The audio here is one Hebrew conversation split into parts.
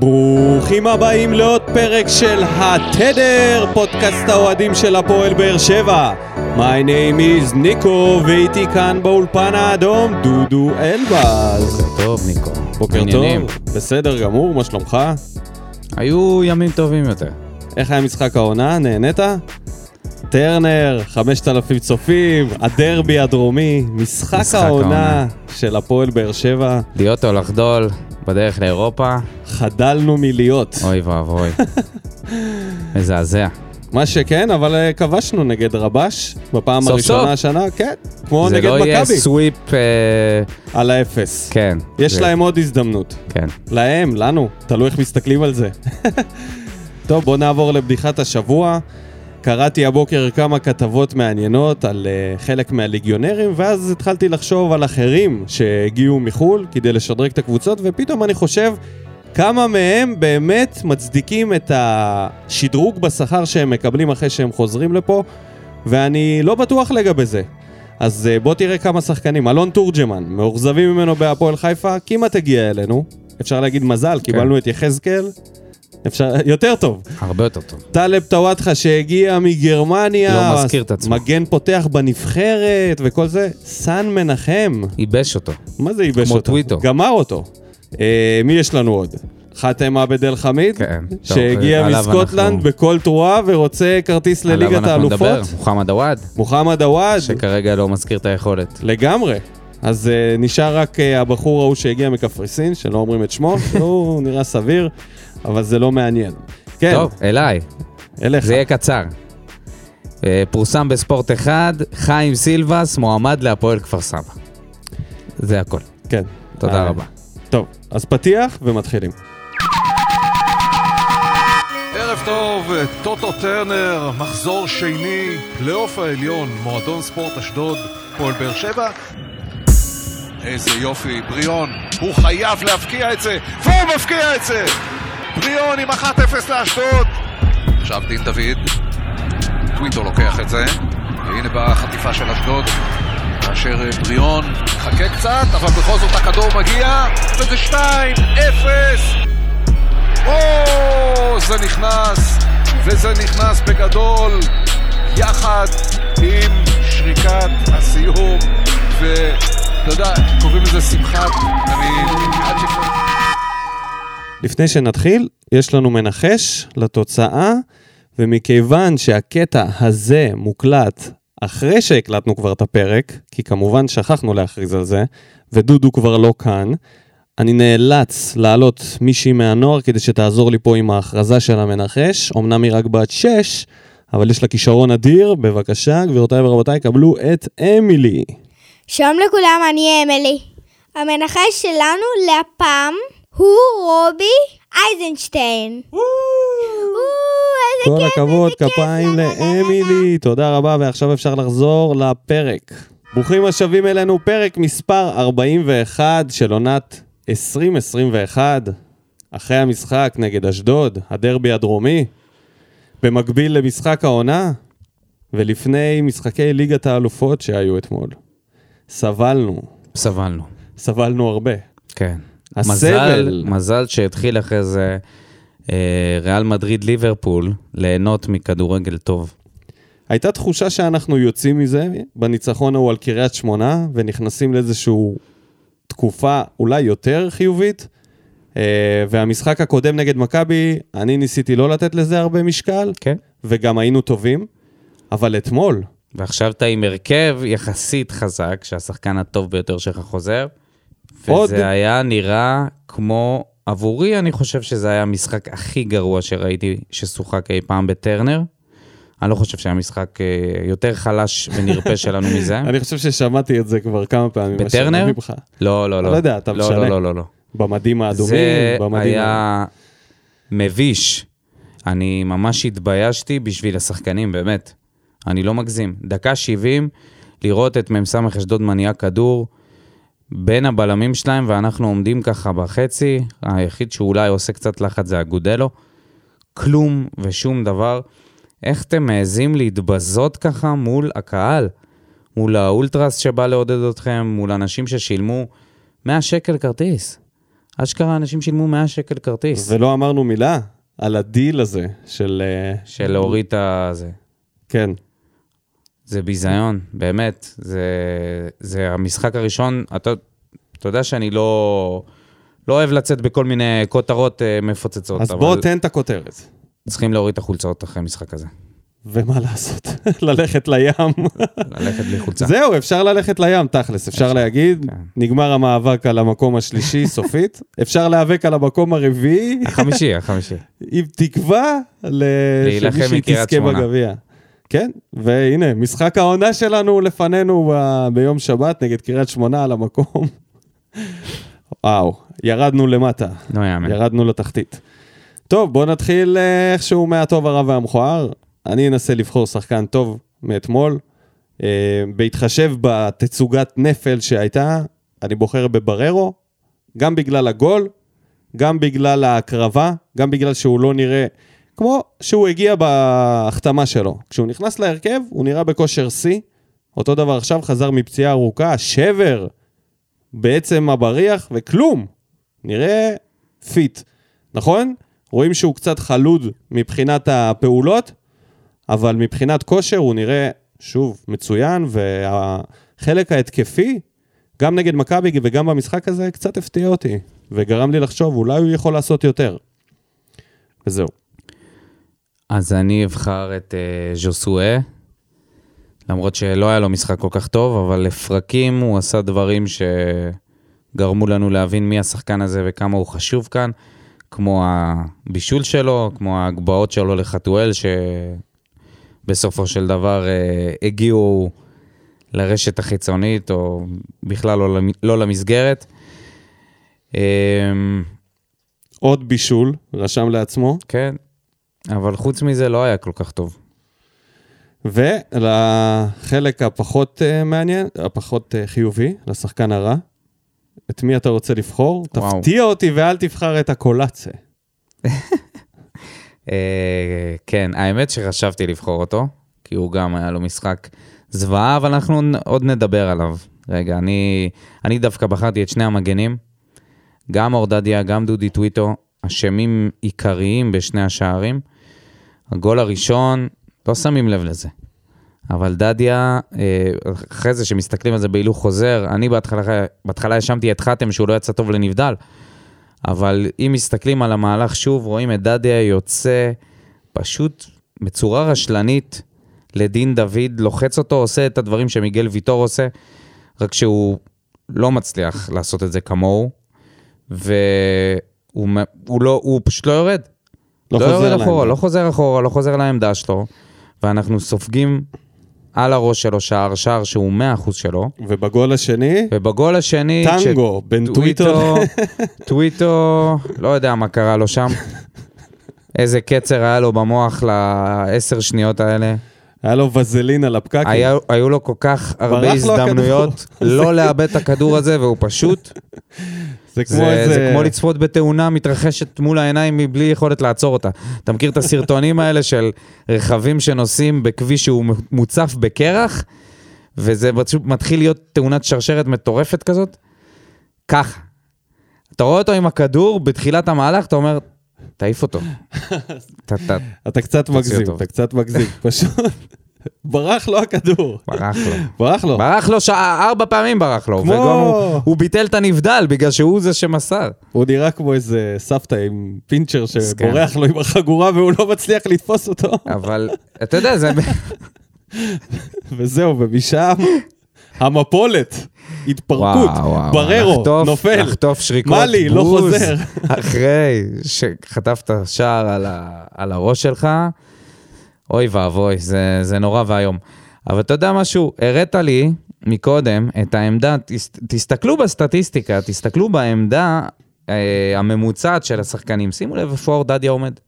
ברוכים הבאים לעוד פרק של התדר, פודקאסט האוהדים של הפועל באר שבע. My name is ניקו, ואיתי כאן באולפן האדום דודו אלבז. טוב, ניקו. בוקר עניינים? טוב, בסדר גמור, מה שלומך? היו ימים טובים יותר. איך היה משחק העונה? נהנית? טרנר, 5,000 צופים, הדרבי הדרומי, משחק משחק העונה העונה. של הפועל באר שבע, להיות או לחדול בדרך לאירופה, חדלנו מלהיות. אוי ואבוי. מזעזע. מה שכן, אבל אה, כבשנו נגד רבש בפעם סוף הראשונה סוף. השנה, כן, כמו זה נגד לא יהיה מכבי, סוויפ... אה, על האפס. כן. יש זה- להם עוד הזדמנות. כן. להם, לנו, תלוי איך מסתכלים על זה. טוב, בואו נעבור לבדיחת השבוע. קראתי הבוקר כמה כתבות מעניינות על uh, חלק מהליגיונרים, ואז התחלתי לחשוב על אחרים שהגיעו מחו"ל כדי לשדרג את הקבוצות, ופתאום אני חושב כמה מהם באמת מצדיקים את השדרוג בשכר שהם מקבלים אחרי שהם חוזרים לפה, ואני לא בטוח לגבי זה. אז uh, בוא תראה כמה שחקנים. אלון תורג'מן, מאוכזבים ממנו בהפועל חיפה, כמעט הגיע אלינו. אפשר להגיד מזל, כן. קיבלנו את יחזקאל. אפשר, יותר טוב. הרבה יותר טוב. טלב טוואטחה שהגיע מגרמניה. לא מזכיר את עצמו. מגן פותח בנבחרת וכל זה. סן מנחם. ייבש אותו. מה זה ייבש כמו אותו? טוויטו. גמר אותו. אה, מי יש לנו עוד? חאתם עבד אל חמיד, כן, טוב, שהגיע עליו מסקוטלנד אנחנו- בכל תרועה ורוצה כרטיס עליו לליגת אנחנו האלופות. נדבר. מוחמד עוואד, מוחמד עוואד, שכרגע לא מזכיר את היכולת. לגמרי. אז uh, נשאר רק uh, הבחור ההוא שהגיע מקפריסין, שלא אומרים את שמו, הוא נראה סביר, אבל זה לא מעניין. כן, טוב, אליי. אליך. זה יהיה קצר. אה, פורסם בספורט אחד, חיים סילבס מועמד להפועל כפר סבא. זה הכל. כן. תודה אה, רבה. טוב, אז פתיח ומתחילים. ערב טוב, טוטו טרנר, מחזור שני, פלייאוף העליון, מועדון ספורט אשדוד, פועל באר שבע. איזה יופי, בריאון, הוא חייב להבקיע את זה, והוא מבקיע את זה! בריאון עם 1-0 לאשדוד! עכשיו דין דוד, טוויטו לוקח את זה, והנה באה החטיפה של אשדוד, כאשר אה, בריאון מחכה קצת, אבל בכל זאת הכדור מגיע, וזה 2-0! או, זה נכנס, וזה נכנס בגדול, יחד עם שריקת הסיום, ואתה יודע, קוראים לזה שמחת, אני. לפני שנתחיל, יש לנו מנחש לתוצאה, ומכיוון שהקטע הזה מוקלט אחרי שהקלטנו כבר את הפרק, כי כמובן שכחנו להכריז על זה, ודודו כבר לא כאן, אני נאלץ להעלות מישהי מהנוער כדי שתעזור לי פה עם ההכרזה של המנחש. אמנם היא רק בת 6, אבל יש לה כישרון אדיר. בבקשה, גבירותיי ורבותיי, קבלו את אמילי. שלום לכולם, אני אמילי. המנחש שלנו להפעם הוא רובי אייזנשטיין. כל כיף, הכבוד, איזה כיף, כפיים לאמילי, תודה רבה, ועכשיו אפשר לחזור לפרק. ברוכים השבים אלינו, פרק מספר 41 של עונת 2021, אחרי המשחק נגד אשדוד, הדרבי הדרומי, במקביל למשחק העונה, ולפני משחקי ליגת האלופות שהיו אתמול. סבלנו, סבלנו. סבלנו הרבה. כן. הסבל. מזל, מזל שהתחיל אחרי זה אה, ריאל מדריד ליברפול ליהנות מכדורגל טוב. הייתה תחושה שאנחנו יוצאים מזה בניצחון ההוא על קריית שמונה, ונכנסים לאיזושהי תקופה אולי יותר חיובית. אה, והמשחק הקודם נגד מכבי, אני ניסיתי לא לתת לזה הרבה משקל, כן. וגם היינו טובים, אבל אתמול, ועכשיו אתה עם הרכב יחסית חזק, שהשחקן הטוב ביותר שלך חוזר. עוד- וזה היה נראה כמו, עבורי אני חושב שזה היה המשחק הכי גרוע שראיתי ששוחק אי פעם בטרנר. אני לא חושב שהיה משחק אה, יותר חלש ונרפה שלנו מזה. אני חושב ששמעתי את זה כבר כמה פעמים. בטרנר? לא, לא, לא. לא יודע, אתה לא, משנה. לא, לא, לא, לא. במדים האדומים, זה במדים... היה מביש. אני ממש התביישתי בשביל השחקנים, באמת. אני לא מגזים. דקה 70, לראות את מ"ס אשדוד מניעה כדור בין הבלמים שלהם, ואנחנו עומדים ככה בחצי. היחיד שאולי עושה קצת לחץ זה אגודלו. כלום ושום דבר. איך אתם מעזים להתבזות ככה מול הקהל? מול האולטרס שבא לעודד אתכם, מול אנשים ששילמו 100 שקל כרטיס. אשכרה אנשים שילמו 100 שקל כרטיס. ולא אמרנו מילה על הדיל הזה של... אה, של להוריד את הזה. כן. זה ביזיון, באמת. זה, זה המשחק הראשון, אתה, אתה יודע שאני לא, לא אוהב לצאת בכל מיני כותרות אה, מפוצצות, אז אבל בוא תן את הכותרת. צריכים להוריד את החולצות אחרי משחק כזה. ומה לעשות? ללכת לים. ללכת בלי חולצה. זהו, אפשר ללכת לים, תכלס, אפשר להגיד. כן. נגמר המאבק על המקום השלישי, סופית. אפשר להיאבק על המקום הרביעי, החמישי, החמישי. עם תקווה ל- שמישהי תזכה. בגביע. כן, והנה, משחק העונה שלנו לפנינו ב- ביום שבת נגד קריית שמונה על המקום. וואו, ירדנו למטה, לא יאמן. ירדנו לתחתית. טוב, בואו נתחיל אה, איכשהו מהטוב הרע והמכוער. אני אנסה לבחור שחקן טוב מאתמול. אה, בהתחשב בתצוגת נפל שהייתה, אני בוחר בבררו, גם בגלל הגול, גם בגלל ההקרבה, גם בגלל שהוא לא נראה כמו שהוא הגיע בהחתמה שלו. כשהוא נכנס להרכב, הוא נראה בכושר שיא. אותו דבר עכשיו, חזר מפציעה ארוכה, שבר בעצם הבריח, וכלום. נראה פיט, נכון? רואים שהוא קצת חלוד מבחינת הפעולות, אבל מבחינת כושר הוא נראה, שוב, מצוין, והחלק ההתקפי, גם נגד מכבי וגם במשחק הזה, קצת הפתיע אותי, וגרם לי לחשוב, אולי הוא יכול לעשות יותר. וזהו. אז אני אבחר את uh, ז'וסואה, למרות שלא היה לו משחק כל כך טוב, אבל לפרקים הוא עשה דברים שגרמו לנו להבין מי השחקן הזה וכמה הוא חשוב כאן, כמו הבישול שלו, כמו ההגבהות שלו לחתואל, שבסופו של דבר uh, הגיעו לרשת החיצונית, או בכלל לא, לא למסגרת. Um, עוד בישול, רשם לעצמו, כן, אבל חוץ מזה לא היה כל כך טוב. ולחלק הפחות uh, מעניין, הפחות uh, חיובי, לשחקן הרע, את מי אתה רוצה לבחור? וואו. תפתיע אותי ואל תבחר את הקולאצה. אה, כן, האמת שחשבתי לבחור אותו, כי הוא גם היה לו משחק זוועה, אבל אנחנו עוד נדבר עליו. רגע, אני, אני דווקא בחרתי את שני המגנים, גם אורדדיה, גם דודי טוויטו, אשמים עיקריים בשני השערים. הגול הראשון, לא שמים לב לזה. אבל דדיה, אה, אחרי זה שמסתכלים על זה בהילוך חוזר, אני בהתחלה, בהתחלה האשמתי את חתם שהוא לא יצא טוב לנבדל. אבל אם מסתכלים על המהלך שוב, רואים את דדיה יוצא פשוט בצורה רשלנית לדין דוד, לוחץ אותו, עושה את הדברים שמיגל ויטור עושה, רק שהוא לא מצליח לעשות את זה כמוהו, והוא הוא לא, הוא פשוט לא יורד. לא לא חוזר יורד אחורה. לא חוזר אחורה, לא חוזר לעמדה שלו, ואנחנו סופגים על הראש שלו שער, שער שהוא 100% שלו, ובגול השני, ובגול השני... טנגו, בין טוויטו... טוויטו, לא יודע מה קרה לו שם. איזה קצר היה לו במוח לעשר שניות האלה. היה לו וזלין על הפקקים. היה, היו לו כל כך הרבה הזדמנויות לא לאבד את הכדור הזה, והוא פשוט, זה כמו זה, איזה... זה כמו לצפות בתאונה מתרחשת מול העיניים מבלי יכולת לעצור אותה. אתה מכיר את הסרטונים האלה של רכבים שנוסעים בכביש שהוא מוצף בקרח, וזה פשוט מתחיל להיות תאונת שרשרת מטורפת כזאת? ככה. אתה רואה אותו עם הכדור בתחילת המהלך, אתה אומר, תעיף אותו. אתה, קצת מגזים. אתה קצת מגזים. פשוט ברח לו הכדור. ברח לו. ברח לו. ברח לו שעה, ארבע פעמים ברח לו. כמו- וגם הוא, הוא ביטל את הנבדל בגלל שהוא זה שמסר. הוא נראה כמו איזה סבתא עם פינצ'ר. שבורח לו עם החגורה והוא לא מצליח לתפוס אותו. אבל אתה יודע, זה... וזהו, ומשם המפולת, התפרקות, בררו, לחטוף- נופל. לחטוף שריקות מאלי, לא חוזר. אחרי שחטפת שער על, ה, על הראש שלך, אוי ואבוי, זה, זה נורא ואיום. אבל אתה יודע משהו, הראת לי מקודם את העמדה, תס, תסתכלו בסטטיסטיקה, תסתכלו בעמדה אה, הממוצעת של השחקנים, שימו לב איפה אורדדיה עומד.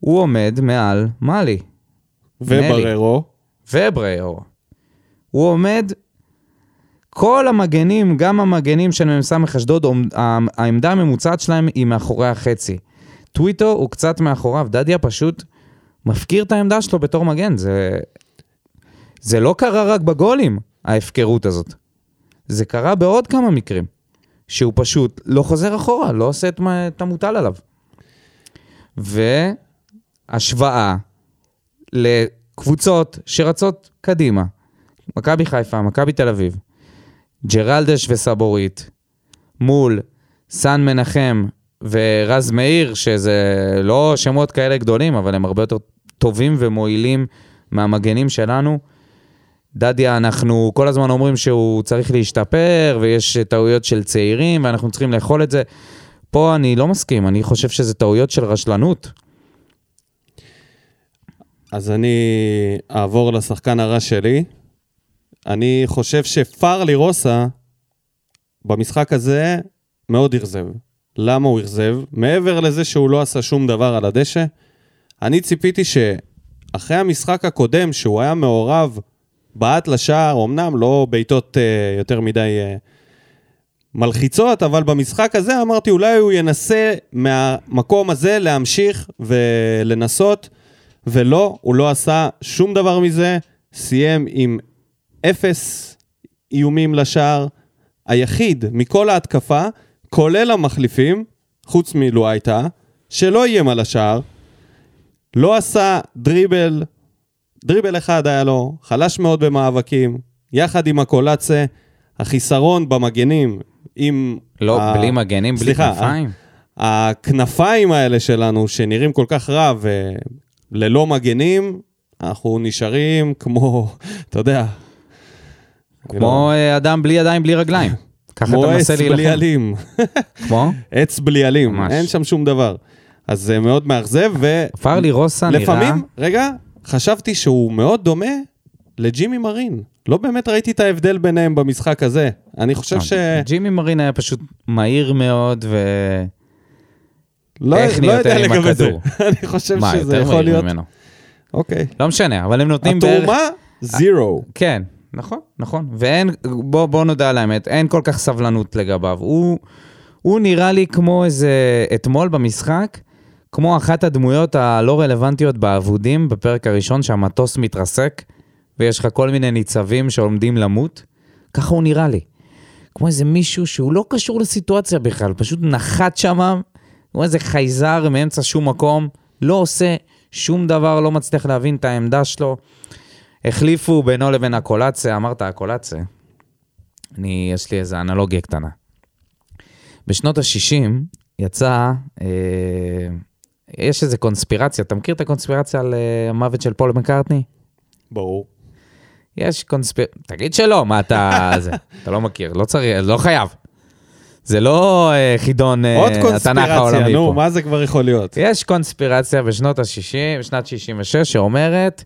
הוא עומד מעל מאלי. ובררו, ובריאור. הוא עומד, כל המגנים, גם המגנים של מ"ס אשדוד, העמדה הממוצעת שלהם היא מאחורי החצי. טוויטו הוא קצת מאחוריו, דדיה פשוט מפקיר את העמדה שלו בתור מגן. זה, זה לא קרה רק בגולים, ההפקרות הזאת. זה קרה בעוד כמה מקרים. שהוא פשוט לא חוזר אחורה, לא עושה את, מה- את המוטל עליו. והשוואה לקבוצות שרצות קדימה, מכבי חיפה, מכבי תל אביב, ג'רלדש וסבורית, מול סן מנחם ורז מאיר, שזה לא שמות כאלה גדולים, אבל הם הרבה יותר טובים ומועילים מהמגנים שלנו. דדיה, אנחנו כל הזמן אומרים שהוא צריך להשתפר, ויש טעויות של צעירים, ואנחנו צריכים לאכול את זה. פה אני לא מסכים, אני חושב שזה טעויות של רשלנות. אז אני אעבור לשחקן הרע שלי. אני חושב שפרלי רוסה במשחק הזה מאוד אכזב. למה הוא אכזב? מעבר לזה שהוא לא עשה שום דבר על הדשא, אני ציפיתי שאחרי המשחק הקודם, שהוא היה מעורב בעט לשער, אמנם לא בעיטות uh, יותר מדי uh, מלחיצות, אבל במשחק הזה אמרתי אולי הוא ינסה מהמקום הזה להמשיך ולנסות, ולא, הוא לא עשה שום דבר מזה, סיים עם אפס איומים לשער. היחיד מכל ההתקפה, כולל המחליפים, חוץ מלואייטה, שלא איים על השער, לא עשה דריבל, דריבל אחד היה לו, חלש מאוד במאבקים, יחד עם הקולצה, החיסרון במגנים, עם... לא, ה- בלי מגנים, בלי סליחה, כנפיים. הכנפיים האלה שלנו, שנראים כל כך רע וללא מגנים, אנחנו נשארים כמו, אתה יודע, כמו אה, אדם בלי ידיים, בלי רגליים. ככה כמו אתה עץ מנסה בלי להילחם. עלים. כמו? עץ בלי עלים, ממש. אין שם שום דבר. אז זה מאוד מאכזב, פרלי רוסה נראה... ולפעמים, רגע, חשבתי שהוא מאוד דומה לג'ימי מרין. לא באמת ראיתי את ההבדל ביניהם במשחק הזה. אני חושב ש... ג'ימי מרין היה פשוט מהיר מאוד, ו... לא לא יודע יותר עם לגבי זה. הכדור? אני חושב מה, שזה יכול להיות... ממנו. אוקיי. לא משנה, אבל הם נותנים בערך... התרומה, זירו. כן, נכון, נכון. ואין, בוא, בוא נודע על האמת, אין כל כך סבלנות לגביו. הוא, הוא נראה לי כמו איזה, אתמול במשחק, כמו אחת הדמויות הלא רלוונטיות באבודים בפרק הראשון, שהמטוס מתרסק, ויש לך כל מיני ניצבים שעומדים למות. ככה הוא נראה לי. כמו איזה מישהו שהוא לא קשור לסיטואציה בכלל, פשוט נחת שמה, כמו איזה חייזר מאמצע שום מקום, לא עושה שום דבר, לא מצליח להבין את העמדה שלו. החליפו בינו לבין הקולציה, אמרת הקולציה. אני, יש לי איזו אנלוגיה קטנה. בשנות ה-60 יצא, אה, יש איזו קונספירציה, אתה מכיר את הקונספירציה על אה, המוות של פול מקארטני? ברור. יש קונספירציה, תגיד שלא, מה אתה... זה, אתה לא מכיר, לא צריך, לא חייב. זה לא אה, חידון עוד התנ"ך קונספירציה, העולמי נו, פה. מה זה כבר יכול להיות? יש קונספירציה בשנות ה-60, בשנת 66, שאומרת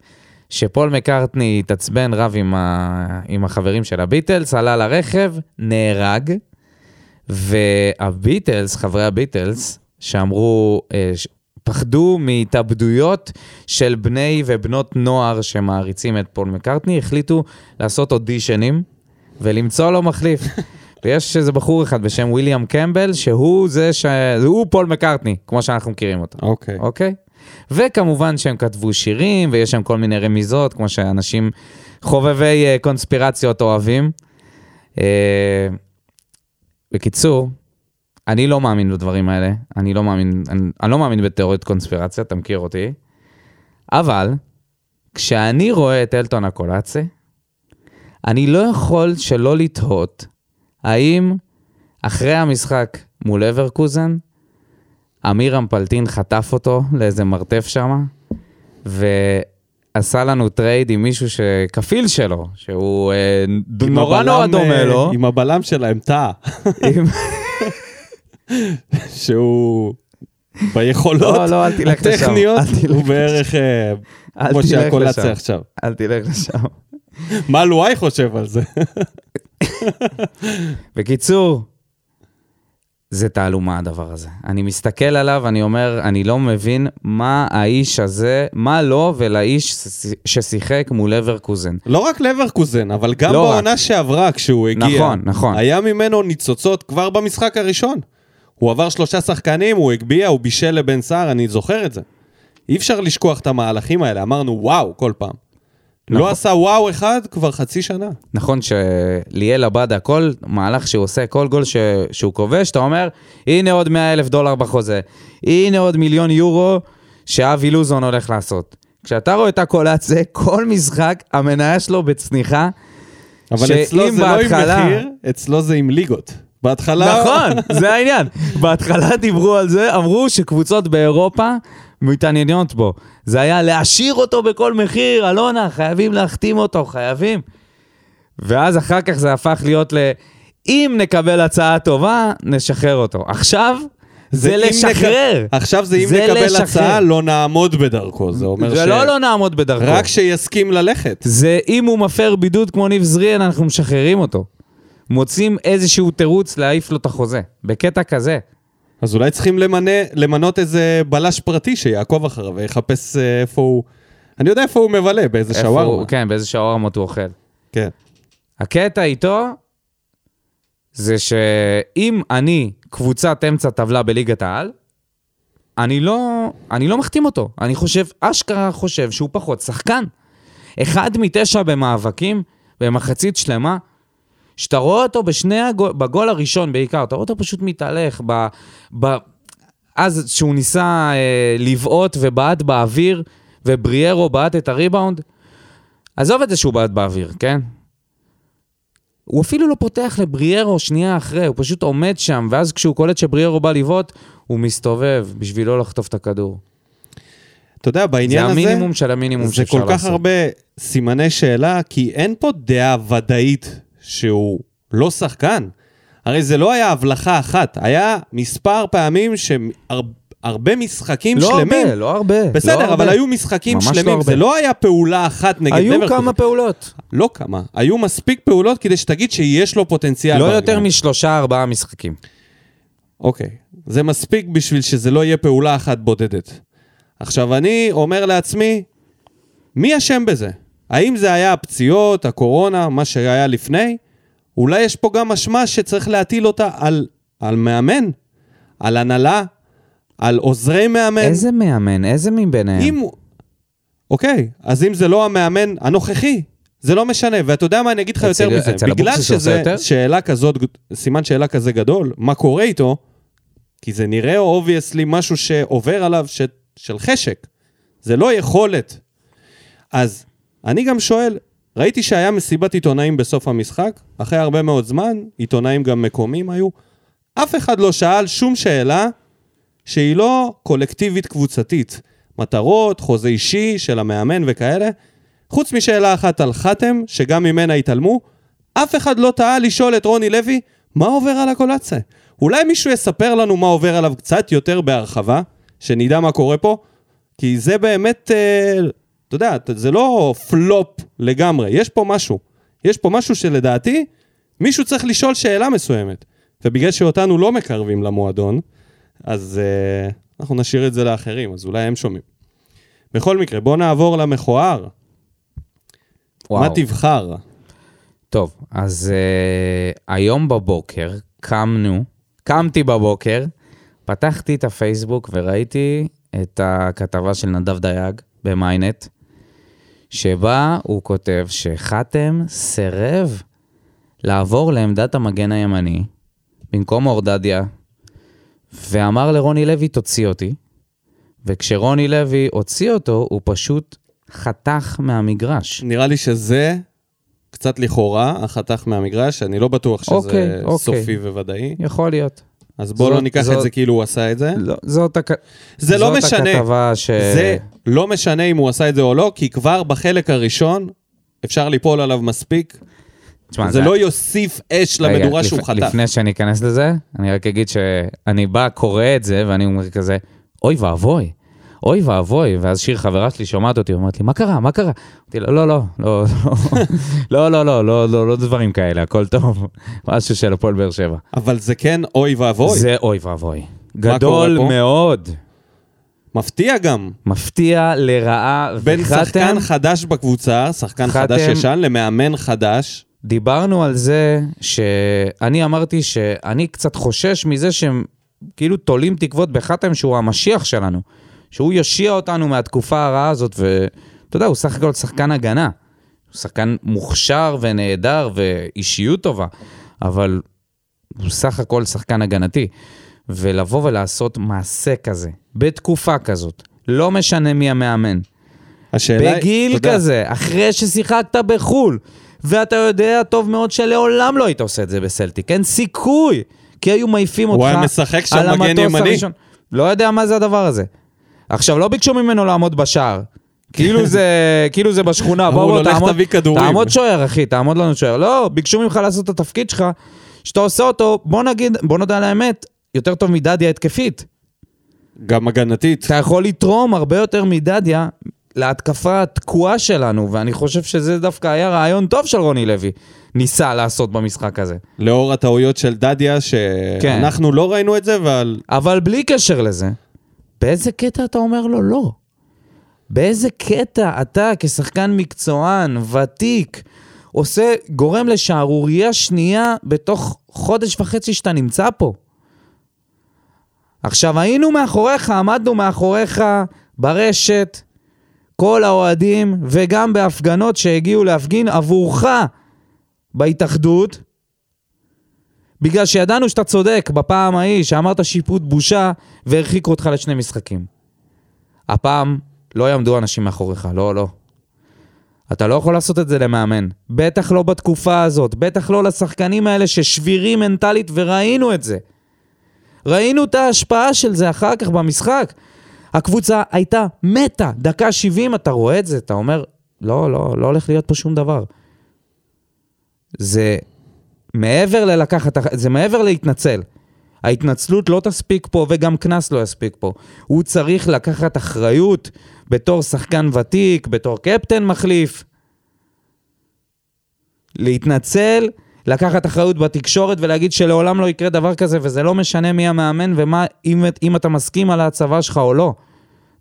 שפול מקארטני התעצבן, רב עם, ה... עם החברים של הביטלס, עלה לרכב, נהרג, והביטלס, חברי הביטלס, שאמרו, ש- פחדו מהתאבדויות של בני ובנות נוער שמעריצים את פול מקארטני, החליטו לעשות אודישנים ולמצוא לו מחליף. ויש איזה בחור אחד בשם ויליאם קמבל, שהוא זה ש... הוא פול מקארטני, כמו שאנחנו מכירים אותו. אוקיי. אוקיי? וכמובן שהם כתבו שירים, ויש שם כל מיני רמיזות, כמו שאנשים חובבי אה, קונספירציות אוהבים. אה, בקיצור, אני לא מאמין בדברים האלה, אני לא מאמין, אני, אני לא מאמין בתיאוריות קונספירציה, אתה מכיר אותי. אבל, כשאני רואה את אלטון הקולאצה, אני לא יכול שלא לתהות האם אחרי המשחק מול אברקוזן, אמיר אמפלטין חטף אותו לאיזה מרתף שם, ועשה לנו טרייד עם מישהו שכפיל שלו, שהוא אה, נורא נורא דומה אה, לו. עם הבלם שלהם, טאה, שהוא ביכולות לא, לא, אל תלך לשם. הטכניות, אל תלך הוא בערך אה, כמו שהקולציה לשם. עכשיו. אל תלך לשם. מה לואי חושב על זה? בקיצור, זה תעלומה הדבר הזה. אני מסתכל עליו, אני אומר, אני לא מבין מה האיש הזה, מה לו ולאיש ש- ששיחק מול אברקוזן. לא רק לברקוזן, אבל גם לא בעונה שעברה כשהוא הגיע. נכון, נכון. היה ממנו ניצוצות כבר במשחק הראשון. הוא עבר שלושה שחקנים, הוא הגביה, הוא בישל לבן סער, אני זוכר את זה. אי אפשר לשכוח את המהלכים האלה, אמרנו וואו כל פעם. לא נכון. עשה וואו אחד כבר חצי שנה. נכון שליאל עבדה, כל מהלך שהוא עושה, כל גול ש... שהוא כובש, אתה אומר, הנה עוד 100 אלף דולר בחוזה, הנה עוד מיליון יורו שאבי לוזון הולך לעשות. כשאתה רואה את הקולציה, כל משחק, המניה שלו בצניחה. אבל אצלו זה בהתחלה- לא עם מחיר, אצלו זה עם ליגות. בהתחלה... נכון, זה העניין. בהתחלה דיברו על זה, אמרו שקבוצות באירופה מתעניינות בו. זה היה להשאיר אותו בכל מחיר, אלונה, חייבים להחתים אותו, חייבים. ואז אחר כך זה הפך להיות ל... אם נקבל הצעה טובה, נשחרר אותו. עכשיו, זה, אם לשחרר. נק... עכשיו זה אם זה נקבל לשחרר. הצעה, לא נעמוד בדרכו. זה אומר זה ש... לא לא נעמוד בדרכו. רק שיסכים ללכת. זה אם הוא מפר בידוד כמו ניב זריאן, אנחנו משחררים אותו. מוצאים איזשהו תירוץ להעיף לו את החוזה. בקטע כזה. אז אולי צריכים למנה, למנות איזה בלש פרטי שיעקוב אחריו ויחפש אה, איפה הוא... אני יודע איפה הוא מבלה, באיזה שווארמה. כן, באיזה שווארמות הוא אוכל. כן. הקטע איתו זה שאם אני קבוצת אמצע טבלה בליגת העל, אני לא, אני לא מחתים אותו. אני חושב, אשכרה חושב שהוא פחות שחקן. אחד מתשע במאבקים, במחצית שלמה, שאתה רואה אותו בשני הגול, בגול הראשון בעיקר, אתה רואה אותו פשוט מתהלך, ב, ב, אז שהוא ניסה אה, לבעוט ובעט באוויר, ובריארו בעט את הריבאונד, עזוב את זה שהוא בעט באוויר, כן? הוא אפילו לא פותח לבריארו שנייה אחרי, הוא פשוט עומד שם, ואז כשהוא קולט שבריארו בא לבעוט, הוא מסתובב בשביל לא לחטוף את הכדור. אתה יודע, בעניין זה הזה... המינימום של המינימום זה שאפשר כל לעשות. כך הרבה סימני שאלה, כי אין פה דעה ודאית שהוא לא שחקן. הרי זה לא היה הבלחה אחת, היה מספר פעמים שהרבה משחקים לא שלמים. הרבה, לא הרבה. בסדר, לא אבל הרבה. היו משחקים לא שלמים, הרבה. זה לא היה פעולה אחת נגד היו לברקוזן. כמה פעולות. לא כמה, היו מספיק פעולות כדי שתגיד שיש לו פוטנציאל. לא ברגליים. יותר משלושה, ארבעה משחקים. אוקיי, זה מספיק בשביל שזה לא יהיה פעולה אחת בודדת. עכשיו, אני אומר לעצמי, מי אשם בזה? האם זה היה הפציעות, הקורונה, מה שהיה לפני? אולי יש פה גם אשמה שצריך להטיל אותה על, על מאמן, על הנהלה, על עוזרי מאמן. איזה מאמן? איזה מביניהם? אם... אוקיי, אז אם זה לא המאמן הנוכחי, זה לא משנה. ואתה יודע מה, אני אגיד לך יותר מזה. אצל בגלל שזה? שאלה כזאת, סימן שאלה כזה גדול, מה קורה איתו, כי זה נראה obviously משהו שעובר עליו ש... של חשק. זה לא יכולת. אז אני גם שואל, ראיתי שהיה מסיבת עיתונאים בסוף המשחק, אחרי הרבה מאוד זמן, עיתונאים גם מקומיים היו, אף אחד לא שאל שום שאלה שהיא לא קולקטיבית קבוצתית. מטרות, חוזה אישי של המאמן וכאלה. חוץ משאלה אחת על חתם, שגם ממנה התעלמו, אף אחד לא טעה לשאול את רוני לוי, מה עובר על הקולציה? אולי מישהו יספר לנו מה עובר עליו קצת יותר בהרחבה, שנדע מה קורה פה? כי זה באמת, אה, אתה יודע, זה לא פלופ לגמרי, יש פה משהו. יש פה משהו שלדעתי, מישהו צריך לשאול שאלה מסוימת. ובגלל שאותנו לא מקרבים למועדון, אז uh, אנחנו נשאיר את זה לאחרים, אז אולי הם שומעים. בכל מקרה, בוא נעבור למכוער. וואו. מה תבחר? טוב, אז uh, היום בבוקר קמנו, קמתי בבוקר, פתחתי את הפייסבוק וראיתי את הכתבה של נדב דייג ב-ynet, שבה הוא כותב שחתם סירב לעבור לעמדת המגן הימני במקום אורדדיה, ואמר לרוני לוי, תוציא אותי. וכשרוני לוי הוציא אותו, הוא פשוט חתך מהמגרש. נראה לי שזה קצת לכאורה, החתך מהמגרש, אני לא בטוח שזה אוקיי, אוקיי. סופי וודאי. יכול להיות. אז בוא זאת- לא ניקח זאת- את זה כאילו הוא עשה את זה. לא, זאת, הכ... זה לא זאת משנה. הכתבה ש... זה לא משנה אם הוא עשה את זה או לא, כי כבר בחלק הראשון אפשר ליפול עליו מספיק. תשמע, זה לא יוסיף אש רגע, למדורה לפ- שהוא חתך. לפני שאני אכנס לזה, אני רק אגיד שאני בא, קורא את זה, ואני אומר כזה, אוי ואבוי, אוי ואבוי, ואז שיר חברה שלי שומעת אותי, אומרת לי, מה קרה, מה קרה? אמרתי לה, לא, לא, לא, לא, לא, לא, לא, לא, לא דברים כאלה, הכל טוב, משהו של הפועל באר שבע. אבל זה כן אוי ואבוי. זה אוי ואבוי. גדול? מאוד, מפתיע גם. מפתיע לרעה, בין וחתם- שחקן חדש בקבוצה, שחקן חתם- חדש-ישן, למאמן חדש. דיברנו על זה שאני אמרתי שאני קצת חושש מזה שהם כאילו תולים תקוות בחתם שהוא המשיח שלנו, שהוא יושיע אותנו מהתקופה הרעה הזאת, ואתה יודע, הוא סך הכל שחקן הגנה. הוא שחקן מוכשר ונהדר ואישיות טובה, אבל הוא סך הכל שחקן הגנתי. ולבוא ולעשות מעשה כזה, בתקופה כזאת, לא משנה מי המאמן, השאלה היא- בגיל יודע, כזה, אחרי ששיחקת בחו"ל, ואתה יודע טוב מאוד שלעולם לא היית עושה את זה בסלטיק, אין סיכוי, כי היו מעיפים אותך הוא היה משחק שם על מגן המטוס ימני. הראשון. לא יודע מה זה הדבר הזה. עכשיו, לא ביקשו ממנו לעמוד בשער. כאילו זה, כאילו זה בשכונה, אמרו בוא בוא "לך תעמוד, תביא כדורים." תעמוד שוער אחי, תעמוד לנו שוער. לא, ביקשו ממך לעשות את התפקיד שלך, שאתה עושה אותו, בוא נגיד, בוא נודה על האמת, יותר טוב מדדיה התקפית. גם הגנתית. אתה יכול לתרום הרבה יותר מדדיה להתקפה התקועה שלנו, ואני חושב שזה דווקא היה רעיון טוב של רוני לוי, ניסה לעשות במשחק הזה. לאור הטעויות של דדיה, כן. שאנחנו לא ראינו את זה, אבל אבל בלי קשר לזה, באיזה קטע אתה אומר לו לא? באיזה קטע אתה כשחקן מקצוען, ותיק, עושה, גורם לשערורייה שנייה בתוך חודש וחצי שאתה נמצא פה? עכשיו, היינו מאחוריך, עמדנו מאחוריך ברשת, כל האוהדים, וגם בהפגנות שהגיעו להפגין עבורך בהתאחדות, בגלל שידענו שאתה צודק בפעם ההיא שאמרת שיפוט בושה והרחיקו אותך לשני משחקים. הפעם לא יעמדו אנשים מאחוריך, לא, לא. אתה לא יכול לעשות את זה למאמן. בטח לא בתקופה הזאת, בטח לא לשחקנים האלה ששבירים מנטלית וראינו את זה. ראינו את ההשפעה של זה אחר כך במשחק. הקבוצה הייתה מתה, דקה 70, אתה רואה את זה, אתה אומר, לא, לא, לא הולך להיות פה שום דבר. זה מעבר ללקחת, זה מעבר להתנצל. ההתנצלות לא תספיק פה וגם קנס לא יספיק פה. הוא צריך לקחת אחריות בתור שחקן ותיק, בתור קפטן מחליף. להתנצל, לקחת אחריות בתקשורת ולהגיד שלעולם לא יקרה דבר כזה וזה לא משנה מי המאמן ומה, אם, אם אתה מסכים על ההצבה שלך או לא.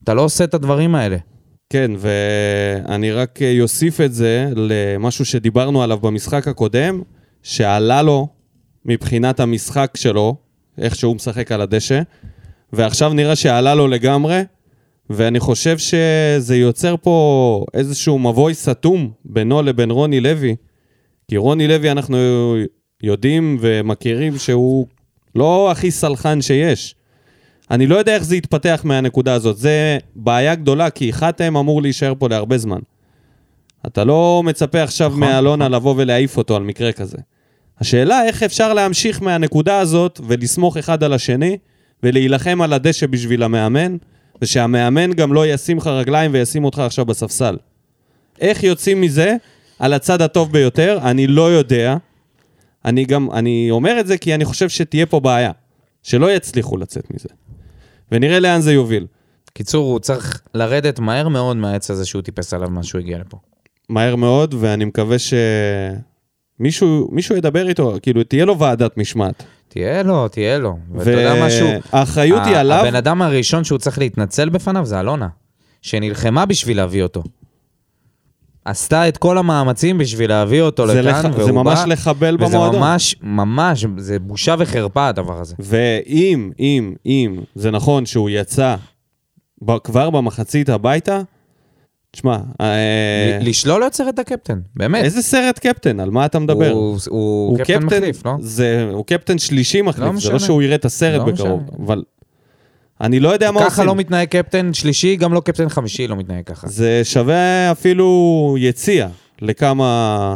אתה לא עושה את הדברים האלה. כן, ואני רק אוסיף את זה למשהו שדיברנו עליו במשחק הקודם, שעלה לו מבחינת המשחק שלו, איך שהוא משחק על הדשא, ועכשיו נראה שעלה לו לגמרי, ואני חושב שזה יוצר פה איזשהו מבוי סתום בינו לבין רוני לוי, כי רוני לוי אנחנו יודעים ומכירים שהוא לא הכי סלחן שיש. אני לא יודע איך זה יתפתח מהנקודה הזאת. זה בעיה גדולה, כי חתם אמור להישאר פה להרבה זמן. אתה לא מצפה עכשיו נכון, מאלונה לבוא ולהעיף אותו על מקרה כזה. השאלה איך אפשר להמשיך מהנקודה הזאת ולסמוך אחד על השני ולהילחם על הדשא בשביל המאמן, ושהמאמן גם לא ישים לך רגליים וישים אותך עכשיו בספסל. איך יוצאים מזה על הצד הטוב ביותר? אני לא יודע. אני גם, אני אומר את זה כי אני חושב שתהיה פה בעיה. שלא יצליחו לצאת מזה. ונראה לאן זה יוביל. קיצור, הוא צריך לרדת מהר מאוד מהעץ הזה שהוא טיפס עליו מאז שהוא הגיע לפה. מהר מאוד, ואני מקווה שמישהו מישהו ידבר איתו, כאילו, תהיה לו ועדת משמעת. תהיה לו, תהיה לו. ואתה יודע משהו? והאחריות היא עליו. הבן אדם הראשון שהוא צריך להתנצל בפניו זה אלונה, שנלחמה בשביל להביא אותו. עשתה את כל המאמצים בשביל להביא אותו לכאן, לח- והוא זה ממש בא, לחבל וזה במועדון. ממש, ממש, זה בושה וחרפה הדבר הזה. ואם, אם, אם זה נכון שהוא יצא כבר במחצית הביתה, תשמע, אה, לשלול את סרט הקפטן, באמת. איזה סרט קפטן? על מה אתה מדבר? הוא, הוא, קפטן מחליף, לא? זה, הוא קפטן שלישי מחליף, זה משנה. לא שהוא יראה את הסרט לא בקרוב, משנה. אבל אני לא יודע מה ככה עושים. לא מתנהג קפטן שלישי, גם לא קפטן חמישי לא מתנהג ככה. זה שווה אפילו יציע לכמה,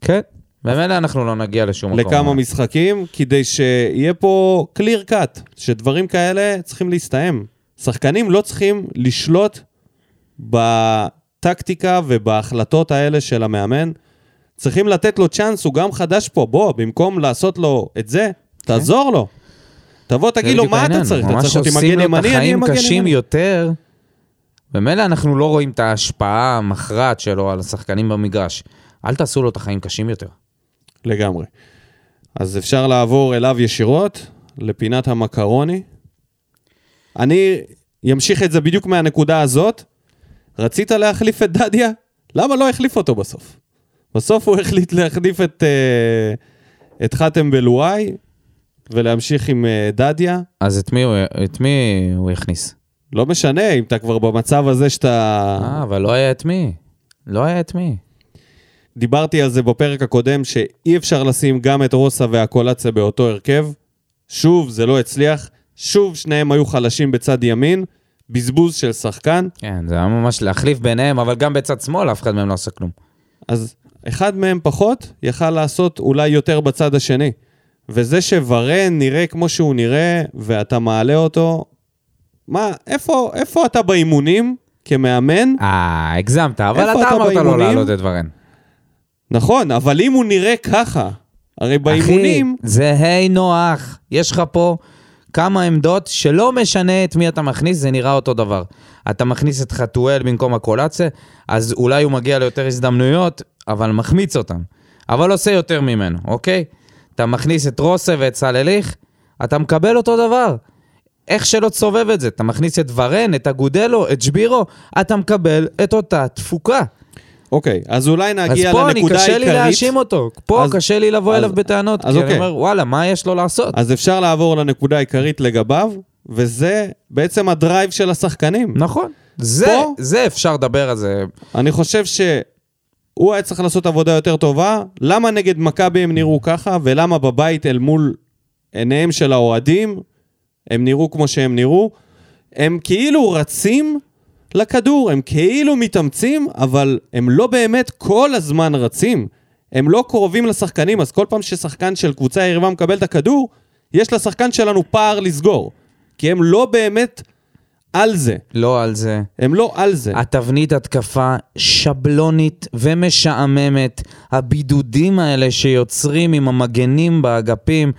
כן. במילא אנחנו לא נגיע לשום מקום. לכמה משחקים, כדי שיהיה פה clear cut, שדברים כאלה צריכים להסתיים. שחקנים לא צריכים לשלוט בטקטיקה ובהחלטות האלה של המאמן. צריכים לתת לו צ'אנס, הוא גם חדש פה, בוא, במקום לעשות לו את זה, תעזור לו. תבוא, תגיד לו, מה אתה צריך? אתה ממש צריך אותי עושים מגן לו את ימני, אני אהיה החיים מגן קשים ימני. יותר. במילא אנחנו לא רואים את ההשפעה המכרעת שלו על השחקנים במגרש. אל תעשו לו את החיים קשים יותר. לגמרי. אז אפשר לעבור אליו ישירות, לפינת המקרוני. אני אמשיך את זה בדיוק מהנקודה הזאת. רצית להחליף את דדיה? למה לא החליף אותו בסוף? בסוף הוא החליט להחליף את, אה, את חתם בלואי ולהמשיך עם אה, דדיה. אז את מי הוא, את מי הוא הכניס? לא משנה, אם אתה כבר במצב הזה שאתה... אה, אבל לא היה את מי. לא היה את מי. דיברתי על זה בפרק הקודם, שאי אפשר לשים גם את רוסה והקולציה באותו הרכב. שוב, זה לא הצליח. שוב, שניהם היו חלשים בצד ימין. בזבוז של שחקן. כן, זה היה ממש להחליף ביניהם, אבל גם בצד שמאל אף אחד מהם לא עשה כלום. אז אחד מהם פחות, יכל לעשות אולי יותר בצד השני. וזה שוורן נראה כמו שהוא נראה, ואתה מעלה אותו, מה, איפה, איפה אתה באימונים כמאמן? אה, הגזמת, אבל אתה אתה אמרת לו באימונים? להעלות את ורן. נכון, אבל אם הוא נראה ככה, הרי באימונים... אחי, זה היי נוח, יש לך פה כמה עמדות שלא משנה את מי אתה מכניס, זה נראה אותו דבר. אתה מכניס את חתואל במקום הקולציה, אז אולי הוא מגיע ליותר הזדמנויות, אבל מחמיץ אותם. אבל עושה יותר ממנו, אוקיי? אתה מכניס את רוסה ואת סלליך, אתה מקבל אותו דבר. איך שלא תסובב את זה, אתה מכניס את ורן, את אגודלו, את שבירו, אתה מקבל את אותה תפוקה. אוקיי, אז אולי אז נגיע פה אני, לנקודה קשה לי. להאשים אותו. פה אז- קשה לי לבוא אז- אליו בטענות, אז כי אני אוקיי. אומר, וואלה, מה יש לו לעשות? אז אפשר לעבור לנקודה העיקרית לגביו, וזה בעצם הדרייב של השחקנים. נכון. זה, פה- זה אפשר לדבר על זה. אני חושב שהוא היה צריך לעשות עבודה יותר טובה. למה נגד מכבי הם נראו ככה, ולמה בבית אל מול עיניהם של האוהדים הם נראו כמו שהם נראו? הם כאילו רצים לכדור, הם כאילו מתאמצים, אבל הם לא באמת כל הזמן רצים. הם לא קרובים לשחקנים, אז כל פעם ששחקן של קבוצה יריבה מקבל את הכדור, יש לשחקן שלנו פער לסגור. כי הם לא באמת על זה. לא על זה. הם לא על זה. התבנית התקפה שבלונית ומשעממת. הבידודים האלה שיוצרים עם המגנים באגפים.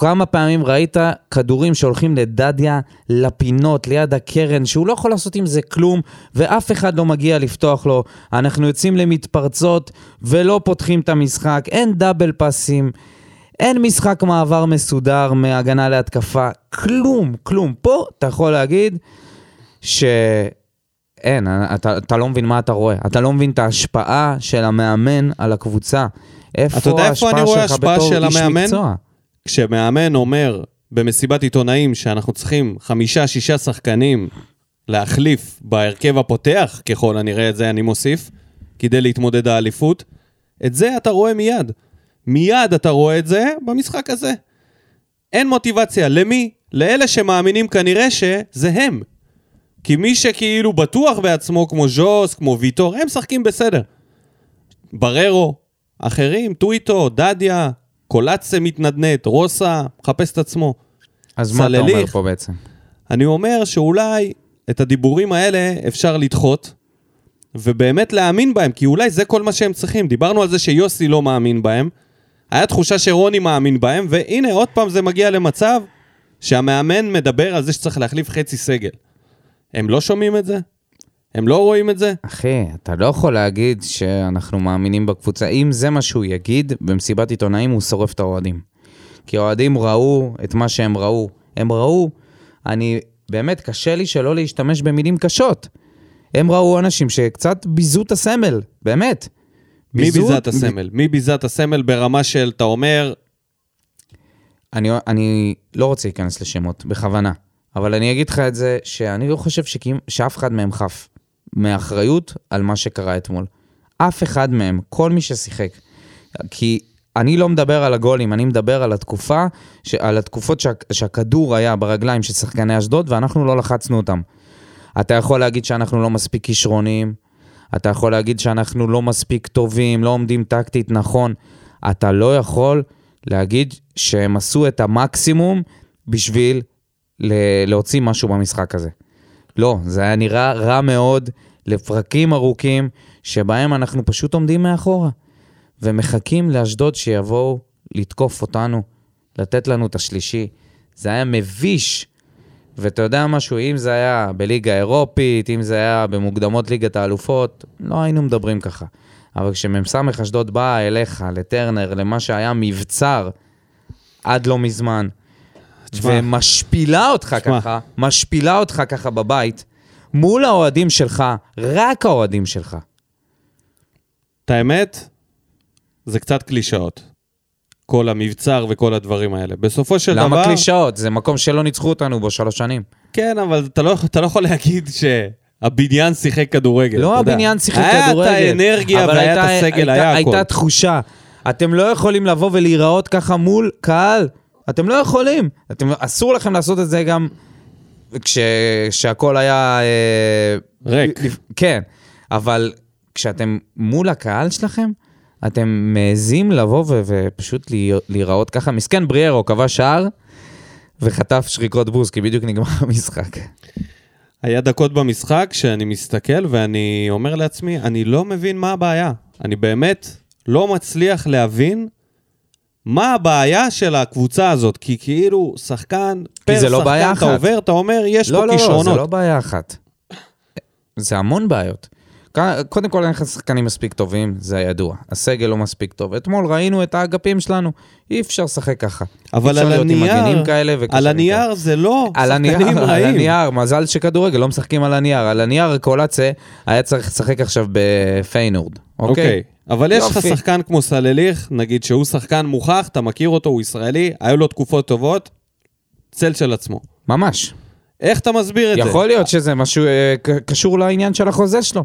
כמה פעמים ראית כדורים שהולכים לדדיה לפינות, ליד הקרן, שהוא לא יכול לעשות עם זה כלום, ואף אחד לא מגיע לפתוח לו. אנחנו יוצאים למתפרצות ולא פותחים את המשחק, אין דאבל פאסים, אין משחק מעבר מסודר מהגנה להתקפה, כלום, כלום. פה אתה יכול להגיד שאין, אתה, אתה לא מבין מה אתה רואה. אתה לא מבין את ההשפעה של המאמן על הקבוצה. איפה אתה יודע איפה אני ההשפעה רואה שלך השפעה בתור של איש המאמן? מקצוע? כשמאמן אומר במסיבת עיתונאים שאנחנו צריכים חמישה-שישה שחקנים להחליף בהרכב הפותח, ככל הנראה את זה אני מוסיף, כדי להתמודד האליפות, את זה אתה רואה מיד. מיד אתה רואה את זה במשחק הזה. אין מוטיבציה. למי? לאלה שמאמינים כנראה שזה הם. כי מי שכאילו בטוח בעצמו, כמו ז'וס, כמו ויטור, הם משחקים בסדר. בררו, אחרים, טוויטו, דדיה, קולצה מתנדנד, רוסה, מחפש את עצמו. אז מה אתה אומר סלליך. פה בעצם? אני אומר שאולי את הדיבורים האלה אפשר לדחות, ובאמת להאמין בהם, כי אולי זה כל מה שהם צריכים. דיברנו על זה שיוסי לא מאמין בהם, היה תחושה שרוני מאמין בהם, והנה עוד פעם זה מגיע למצב שהמאמן מדבר על זה שצריך להחליף חצי סגל. הם לא שומעים את זה? הם לא רואים את זה? אחי, אתה לא יכול להגיד שאנחנו מאמינים בקבוצה. אם זה מה שהוא יגיד, במסיבת עיתונאים הוא שורף את האוהדים. כי האוהדים ראו את מה שהם ראו. הם ראו, אני, באמת, קשה לי שלא להשתמש במילים קשות. הם ראו אנשים שקצת ביזו את הסמל, באמת. מי ביזה את הסמל? מי ביזה את הסמל ברמה של, אתה אומר, אני, אני לא רוצה להיכנס לשמות, בכוונה. אבל אני אגיד לך את זה, שאני לא חושב שכי- שאף אחד מהם חף מאחריות על מה שקרה אתמול. אף אחד מהם, כל מי ששיחק. כי אני לא מדבר על הגולים, אני מדבר על התקופה, ש- על התקופות שה, שהכדור היה ברגליים של שחקני אשדוד ואנחנו לא לחצנו אותם. אתה יכול להגיד שאנחנו לא מספיק כישרוניים, אתה יכול להגיד שאנחנו לא מספיק טובים, לא עומדים טקטית נכון. אתה לא יכול להגיד שהם עשו את המקסימום בשביל להוציא משהו במשחק הזה. לא, זה היה נראה רע מאוד לפרקים ארוכים, שבהם אנחנו פשוט עומדים מאחורה, ומחכים לאשדוד שיבואו לתקוף אותנו, לתת לנו את השלישי. זה היה מביש. ואתה יודע משהו, אם זה היה בליגה האירופית, אם זה היה במוקדמות ליגת האלופות, לא היינו מדברים ככה. אבל כשמ"ס אשדוד באה אליך, לטרנר, למה שהיה מבצר עד לא מזמן. ומשפילה אותך תשמע. ככה, משפילה אותך ככה בבית, מול האוהדים שלך, רק האוהדים שלך. את האמת, זה קצת קלישאות. כל המבצר וכל הדברים האלה. בסופו של דבר... למה קלישאות? זה מקום שלא ניצחו אותנו בו שלוש שנים. כן, אבל אתה לא, אתה לא יכול להגיד הבניין שיחק כדורגל. לא. הבניין שיחק היה כדורגל. את האנרגיה והיה את הסגל, הייתה- היה הכל. הייתה תחושה. אתם לא יכולים לבוא ולהיראות ככה מול קהל. אתם לא יכולים. אתם, אסור לכם לעשות את זה גם כש, כשהכל היה... אה, ריק. כן, אבל כשאתם מול הקהל שלכם, אתם מעזים לבוא ו- ופשוט להיר- להיראות ככה. מסכן בריארו כבש שער וחטף שריקות בוז, כי בדיוק נגמר המשחק. היה דקות במשחק שאני מסתכל ואני אומר לעצמי, אני לא מבין מה הבעיה. אני באמת לא מצליח להבין מה הבעיה של הקבוצה הזאת, כי כאילו שחקן, פר זה לא שחקן בעיה אתה אחת. עובר, אתה אומר, יש לא, פה לא, לא, כישרונות. זה לא בעיה אחת. זה המון בעיות. קודם כל אין לך שחקנים מספיק טובים, זה ידוע. הסגל לא מספיק טוב. אתמול ראינו את האגפים שלנו, אי אפשר לשחק ככה. אבל על הנייר, כאלה על הנייר זה לא על הנייר, שחקנים על רעים. הנייר, מזל שכדורגל לא משחקים על הנייר. על הנייר קולאצה היה צריך לשחק עכשיו בפיינורד, אוקיי? אוקיי. אבל יש לך. שחקן כמו סלליך, נגיד שהוא שחקן מוכח, אתה מכיר אותו, הוא ישראלי, היו לו תקופות טובות, צל של עצמו. ממש. איך אתה מסביר את זה? יכול להיות שזה משהו אה, קשור לעניין של החוזה שלו.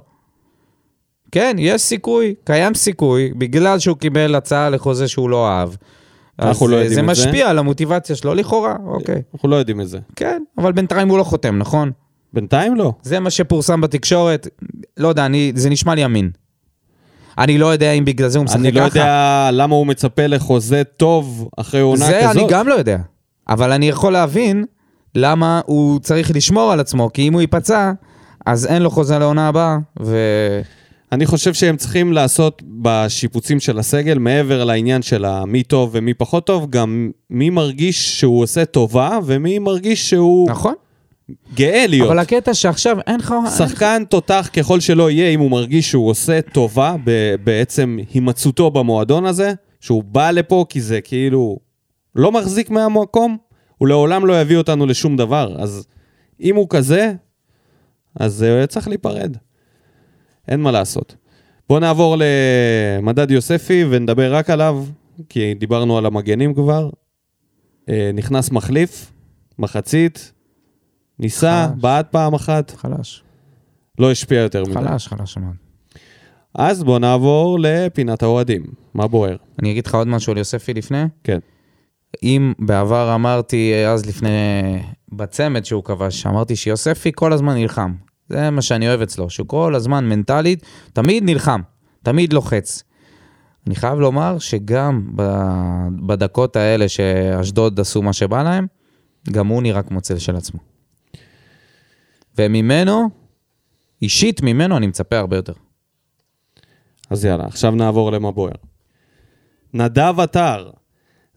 כן, יש סיכוי, קיים סיכוי, בגלל שהוא קיבל הצעה לחוזה שהוא לא אהב. אנחנו לא אה, יודעים זה את זה. משפיע על המוטיבציה שלו, לכאורה, אוקיי. אנחנו לא יודעים את זה. כן, אבל בינתיים הוא לא חותם, נכון? בינתיים לא. זה מה שפורסם בתקשורת, לא יודע, אני, זה נשמע לי אמין. אני לא יודע אם בגלל זה הוא משחק ככה. אני לא יודע למה הוא מצפה לחוזה טוב אחרי עונה זה כזאת. אני גם לא יודע. אבל אני יכול להבין למה הוא צריך לשמור על עצמו, כי אם הוא ייפצע, אז אין לו חוזה לעונה הבאה, ו... אני חושב שהם צריכים לעשות בשיפוצים של הסגל, מעבר לעניין של מי טוב ומי פחות טוב, גם מי מרגיש שהוא עושה טובה ומי מרגיש שהוא נכון. גאה להיות. אבל הקטע שעכשיו אין לך... שחקן תותח ככל שלא יהיה, אם הוא מרגיש שהוא עושה טובה בעצם הימצאותו במועדון הזה, שהוא בא לפה כי זה כאילו לא מחזיק מהמקום, הוא לעולם לא יביא אותנו לשום דבר. אז אם הוא כזה, אז אה, צריך להיפרד. אין מה לעשות. בואו נעבור למדד יוספי ונדבר רק עליו, כי דיברנו על המגנים כבר. אה, נכנס מחליף, מחצית, ניסה, חלש. בעט פעם אחת, חלש. לא השפיע יותר מדי. חלש, חלש מאוד. אז בואו נעבור לפינת האוהדים. מה בוער? אני אגיד לך עוד משהו על יוספי לפני. כן. אם בעבר אמרתי, אה, אז לפני, בצמד שהוא כבש, אמרתי שיוספי כל הזמן נלחם. זה מה שאני אוהב אצלו, שהוא כל הזמן מנטלית, תמיד נלחם, תמיד לוחץ. אני חייב לומר שגם בדקות האלה שאשדוד עשו מה שבא להם, גם הוא נראה כמו צל של עצמו. וממנו, אישית ממנו, אני מצפה הרבה יותר. אז יאללה, עכשיו נעבור למה בוער. נדב עטר,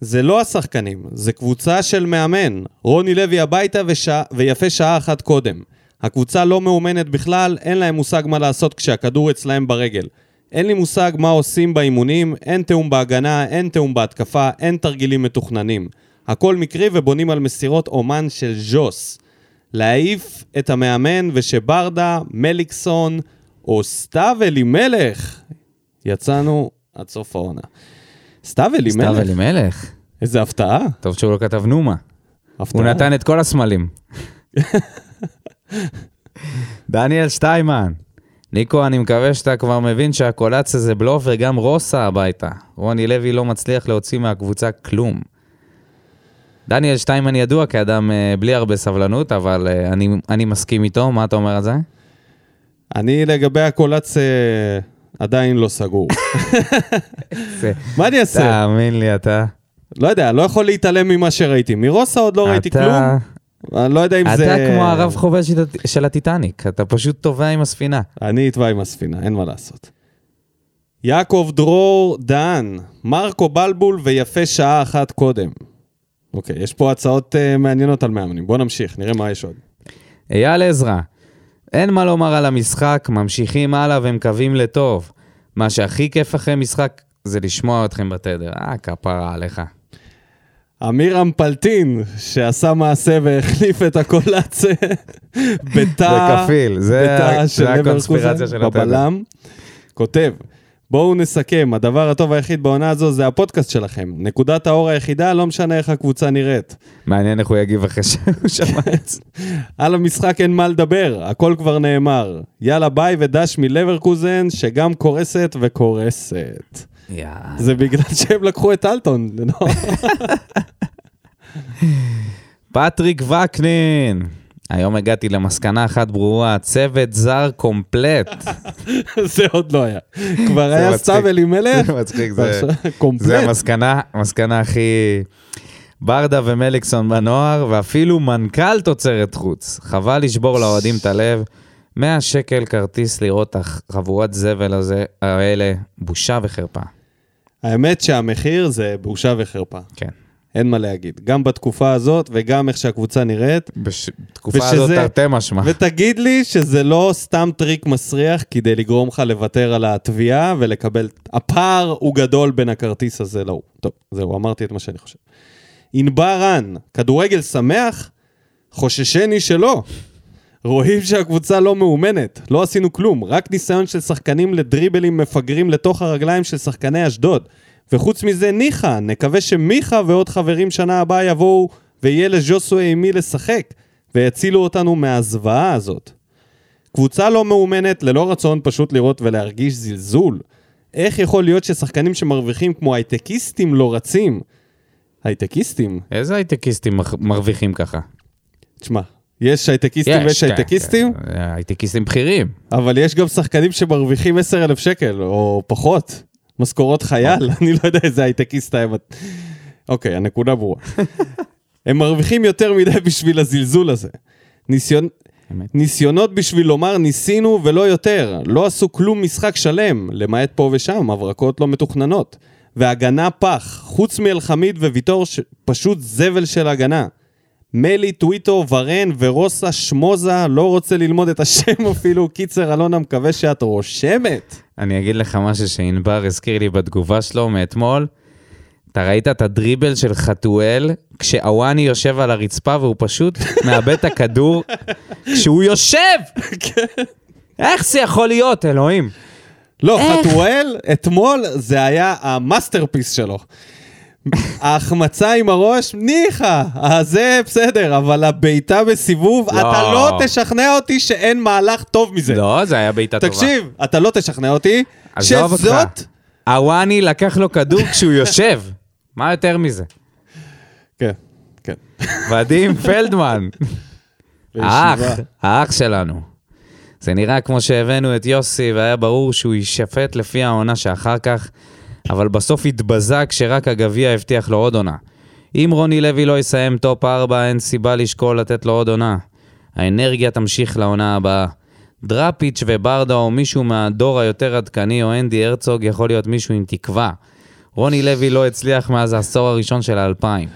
זה לא השחקנים, זה קבוצה של מאמן. רוני לוי הביתה ושע... ויפה שעה אחת קודם. הקבוצה לא מאומנת בכלל, אין להם מושג מה לעשות כשהכדור אצלהם ברגל. אין לי מושג מה עושים באימונים, אין תיאום בהגנה, אין תיאום בהתקפה, אין תרגילים מתוכננים. הכל מקרי ובונים על מסירות אומן של ז'וס. להעיף את המאמן ושברדה, מליקסון או סתיו אלימלך. יצאנו עד סוף העונה. סתיו סתיו אלימלך, אלימלך, איזה הפתעה. טוב שהוא לא כתב נומה. הפתעה. הוא נתן את כל הסמלים. דניאל שטיימן. ניקו, אני מקווה שאתה כבר מבין שהקולציה זה בלוף וגם רוסה הביתה. רוני לוי לא מצליח להוציא מהקבוצה כלום. דניאל שטיימן ידוע כאדם אה, בלי הרבה סבלנות, אבל אה, אני, אני מסכים איתו, מה אתה אומר על זה? אני לגבי הקולץ אה, עדיין לא סגור. מה אני אעשה? תאמין לי, אתה... לא יודע, לא יכול להתעלם ממה שראיתי. מרוסה עוד לא ראיתי אתה- כלום. אני לא יודע אם אתה זה... כמו הרב חובל של, הט- של הטיטניק, אתה פשוט טובע עם הספינה. אני אטבע עם הספינה, אין מה לעשות. יעקב דרור דן, מרקו בלבול ויפה שעה אחת קודם. אוקיי, יש פה הצעות uh, מעניינות על מאמנים. בואו נמשיך, נראה מה יש עוד. אייל עזרא, אין מה לומר על המשחק, ממשיכים הלאה ומקווים לטוב. מה שהכי כיף אחרי משחק זה לשמוע אתכם בתדר. אה, כפרה עליך. אמיר אמפלטין, שעשה מעשה והחליף את הקולאצה בתא... זה כפיל, זה בתא זה הקונספירציה של התדר. בבלם, כותב, בואו נסכם, הדבר הטוב היחיד בעונה הזו זה הפודקאסט שלכם. נקודת האור היחידה, לא משנה איך הקבוצה נראית. מעניין איך הוא יגיב אחרי שהוא שמע את זה. על המשחק אין מה לדבר, הכל כבר נאמר. יאללה ביי ודש מלברקוזן, שגם קורסת וקורסת. זה בגלל שהם לקחו את אלטון, לא? פטריק וקנין. היום הגעתי למסקנה אחת ברורה, צוות זר קומפלט. זה עוד לא היה. כבר היה. סתיו אלימלך, זה מצחיק, זה- ועכשיו זה קומפלט. המסקנה, המסקנה הכי... ברדה ומליקסון בנוער, ואפילו מנכ"ל תוצרת חוץ. חבל לשבור לאוהדים את הלב. 100 שקל כרטיס לראות את החבורת זבל הזה, האלה, בושה וחרפה. האמת שהמחיר זה בושה וחרפה. כן. אין מה להגיד. גם בתקופה הזאת וגם איך שהקבוצה נראית. בתקופה ושזה- הזאת תרתי משמע. ותגיד לי שזה לא סתם טריק מסריח כדי לגרום לך לוותר על התביעה ולקבל... הפער הוא גדול בין הכרטיס הזה להוא. טוב, זהו, אמרתי את מה שאני חושב. ענבר רן, כדורגל שמח? חוששני שלא. רואים שהקבוצה לא מאומנת, לא עשינו כלום, רק ניסיון של שחקנים לדריבלים מפגרים לתוך הרגליים של שחקני אשדוד. וחוץ מזה, ניחא, נקווה שמיכה ועוד חברים שנה הבאה יבואו ויהיה לז'וסווה עם מי לשחק, ויצילו אותנו מהזוועה הזאת. קבוצה לא מאומנת, ללא רצון פשוט לראות ולהרגיש זלזול. איך יכול להיות ששחקנים שמרוויחים כמו הייטקיסטים לא רצים? הייטקיסטים? איזה הייטקיסטים מרוויחים ככה? תשמע, יש הייטקיסטים ויש כן, הייטקיסטים, כן, הייטקיסטים בכירים. אבל יש גם שחקנים שמרוויחים 10,000 שקל, או פחות. משכורות חייל, אני לא יודע איזה הייטקיסט היה. אוקיי, הנקודה ברורה. הם מרוויחים יותר מדי בשביל הזלזול הזה. ניסיון... ניסיונות בשביל לומר ניסינו ולא יותר. לא עשו כלום משחק שלם, למעט פה ושם, הברקות לא מתוכננות. והגנה פח, חוץ מאלחמיד וויטור, ש... פשוט זבל של הגנה. מלי, טוויטו, ורן ורוסה שמוזה, לא רוצה ללמוד את השם אפילו. קיצר, אלונה, מקווה שאת רושמת. אני אגיד לך משהו שענבר הזכיר לי בתגובה שלו מאתמול. אתה ראית את הדריבל של חתואל כשאוואני יושב על הרצפה והוא פשוט מאבד את הכדור כשהוא יושב? איך זה יכול להיות, אלוהים? לא? חתואל, אתמול זה היה ה masterpiece שלו. ההחמצה עם הראש, ניחא, אז זה בסדר, אבל הבעיטה בסיבוב, לא. אתה לא תשכנע אותי שאין מהלך טוב מזה. לא, זה היה בעיטה טובה. תקשיב, אתה לא תשכנע אותי. שזאת... הוואני לקח לו כדור כשהוא יושב. מה יותר מזה? כן, כן. ודים פלדמן. האח. האח שלנו. זה נראה כמו שהבאנו את יוסי והיה ברור שהוא יישפט לפי העונה שאחר כך, אבל בסוף התבזה כשרק הגביע הבטיח לו עוד עונה. אם רוני לוי לא יסיים טופ 4, אין סיבה לשקול לתת לו עוד עונה. האנרגיה תמשיך לעונה הבאה. דראפיץ' וברדה או מישהו מהדור היותר עדכני או אנדי הרצוג יכול להיות מישהו עם תקווה. רוני לוי לא הצליח מאז העשור הראשון של האלפיים.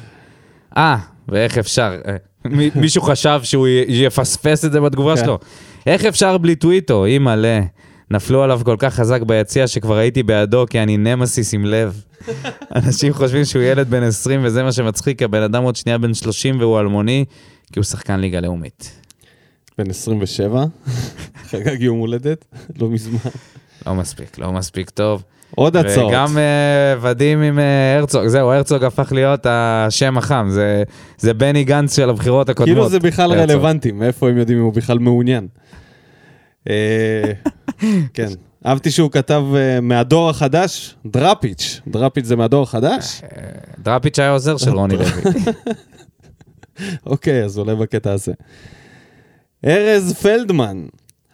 אה, ואיך אפשר? אה, מי- מישהו חשב שהוא יפספס את זה בתגובה כן. שלו. איך אפשר בלי טוויטו? אימא'לה. נפלו עליו כל כך חזק ביציע שכבר הייתי בעדו כי אני נמסיס עם לב. אנשים חושבים שהוא ילד בן 20 וזה מה שמצחיק, הבן אדם עוד שנייה בן 30 והוא אלמוני, כי הוא שחקן ליגה לאומית. בן 27, חגג יום הולדת, לא מזמן. לא מספיק, לא מספיק טוב. עוד הצעות. וגם uh, ודים עם uh, הרצוג, זהו, הרצוג הפך להיות השם החם, זה, זה בני גנץ של הבחירות הקודמות. כאילו זה בכלל הרצוג. רלוונטי, מאיפה הם יודעים אם הוא בכלל מעוניין. אה, כן, אהבתי שהוא כתב אה, מהדור החדש, דראפיץ', דראפיץ' זה מהדור החדש? דראפיץ' היה עוזר של רוני לוי. אוקיי, אז עולה בקטע הזה. ארז פלדמן,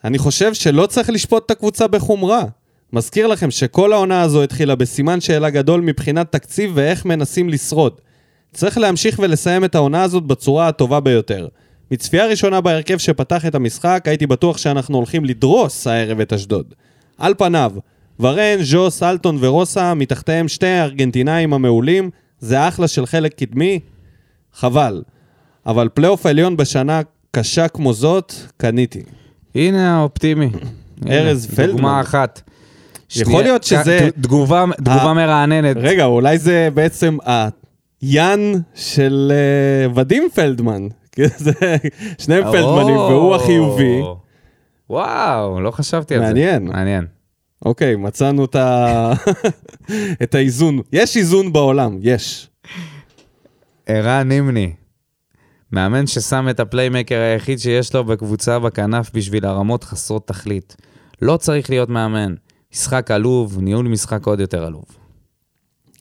אני חושב שלא צריך לשפוט את הקבוצה בחומרה. מזכיר לכם שכל העונה הזו התחילה בסימן שאלה גדול מבחינת תקציב ואיך מנסים לשרוד. צריך להמשיך ולסיים את העונה הזאת בצורה הטובה ביותר. מצפייה ראשונה בהרכב שפתח את המשחק, הייתי בטוח שאנחנו הולכים לדרוס הערב את אשדוד. על פניו, ורן, ז'וס, אלטון ורוסה, מתחתיהם שתי הארגנטינאים המעולים, זה אחלה של חלק קדמי, חבל. אבל פלייאוף עליון בשנה קשה כמו זאת, קניתי. הנה האופטימי. ארז פלדמן. דוגמה אחת. יכול להיות שזה- תגובה, תגובה ה- מרעננת. רגע, אולי זה בעצם היאן של uh, ודים פלדמן. זה שניהם פלדמנים. והוא החיובי. וואו, לא חשבתי על זה. מעניין. מעניין. אוקיי, מצאנו את, ה... את האיזון. יש איזון בעולם, יש. ערן נימני, מאמן ששם את הפליימקר היחיד שיש לו בקבוצה בכנף בשביל הרמות חסרות תכלית. לא צריך להיות מאמן. משחק עלוב, ניהול משחק עוד יותר עלוב.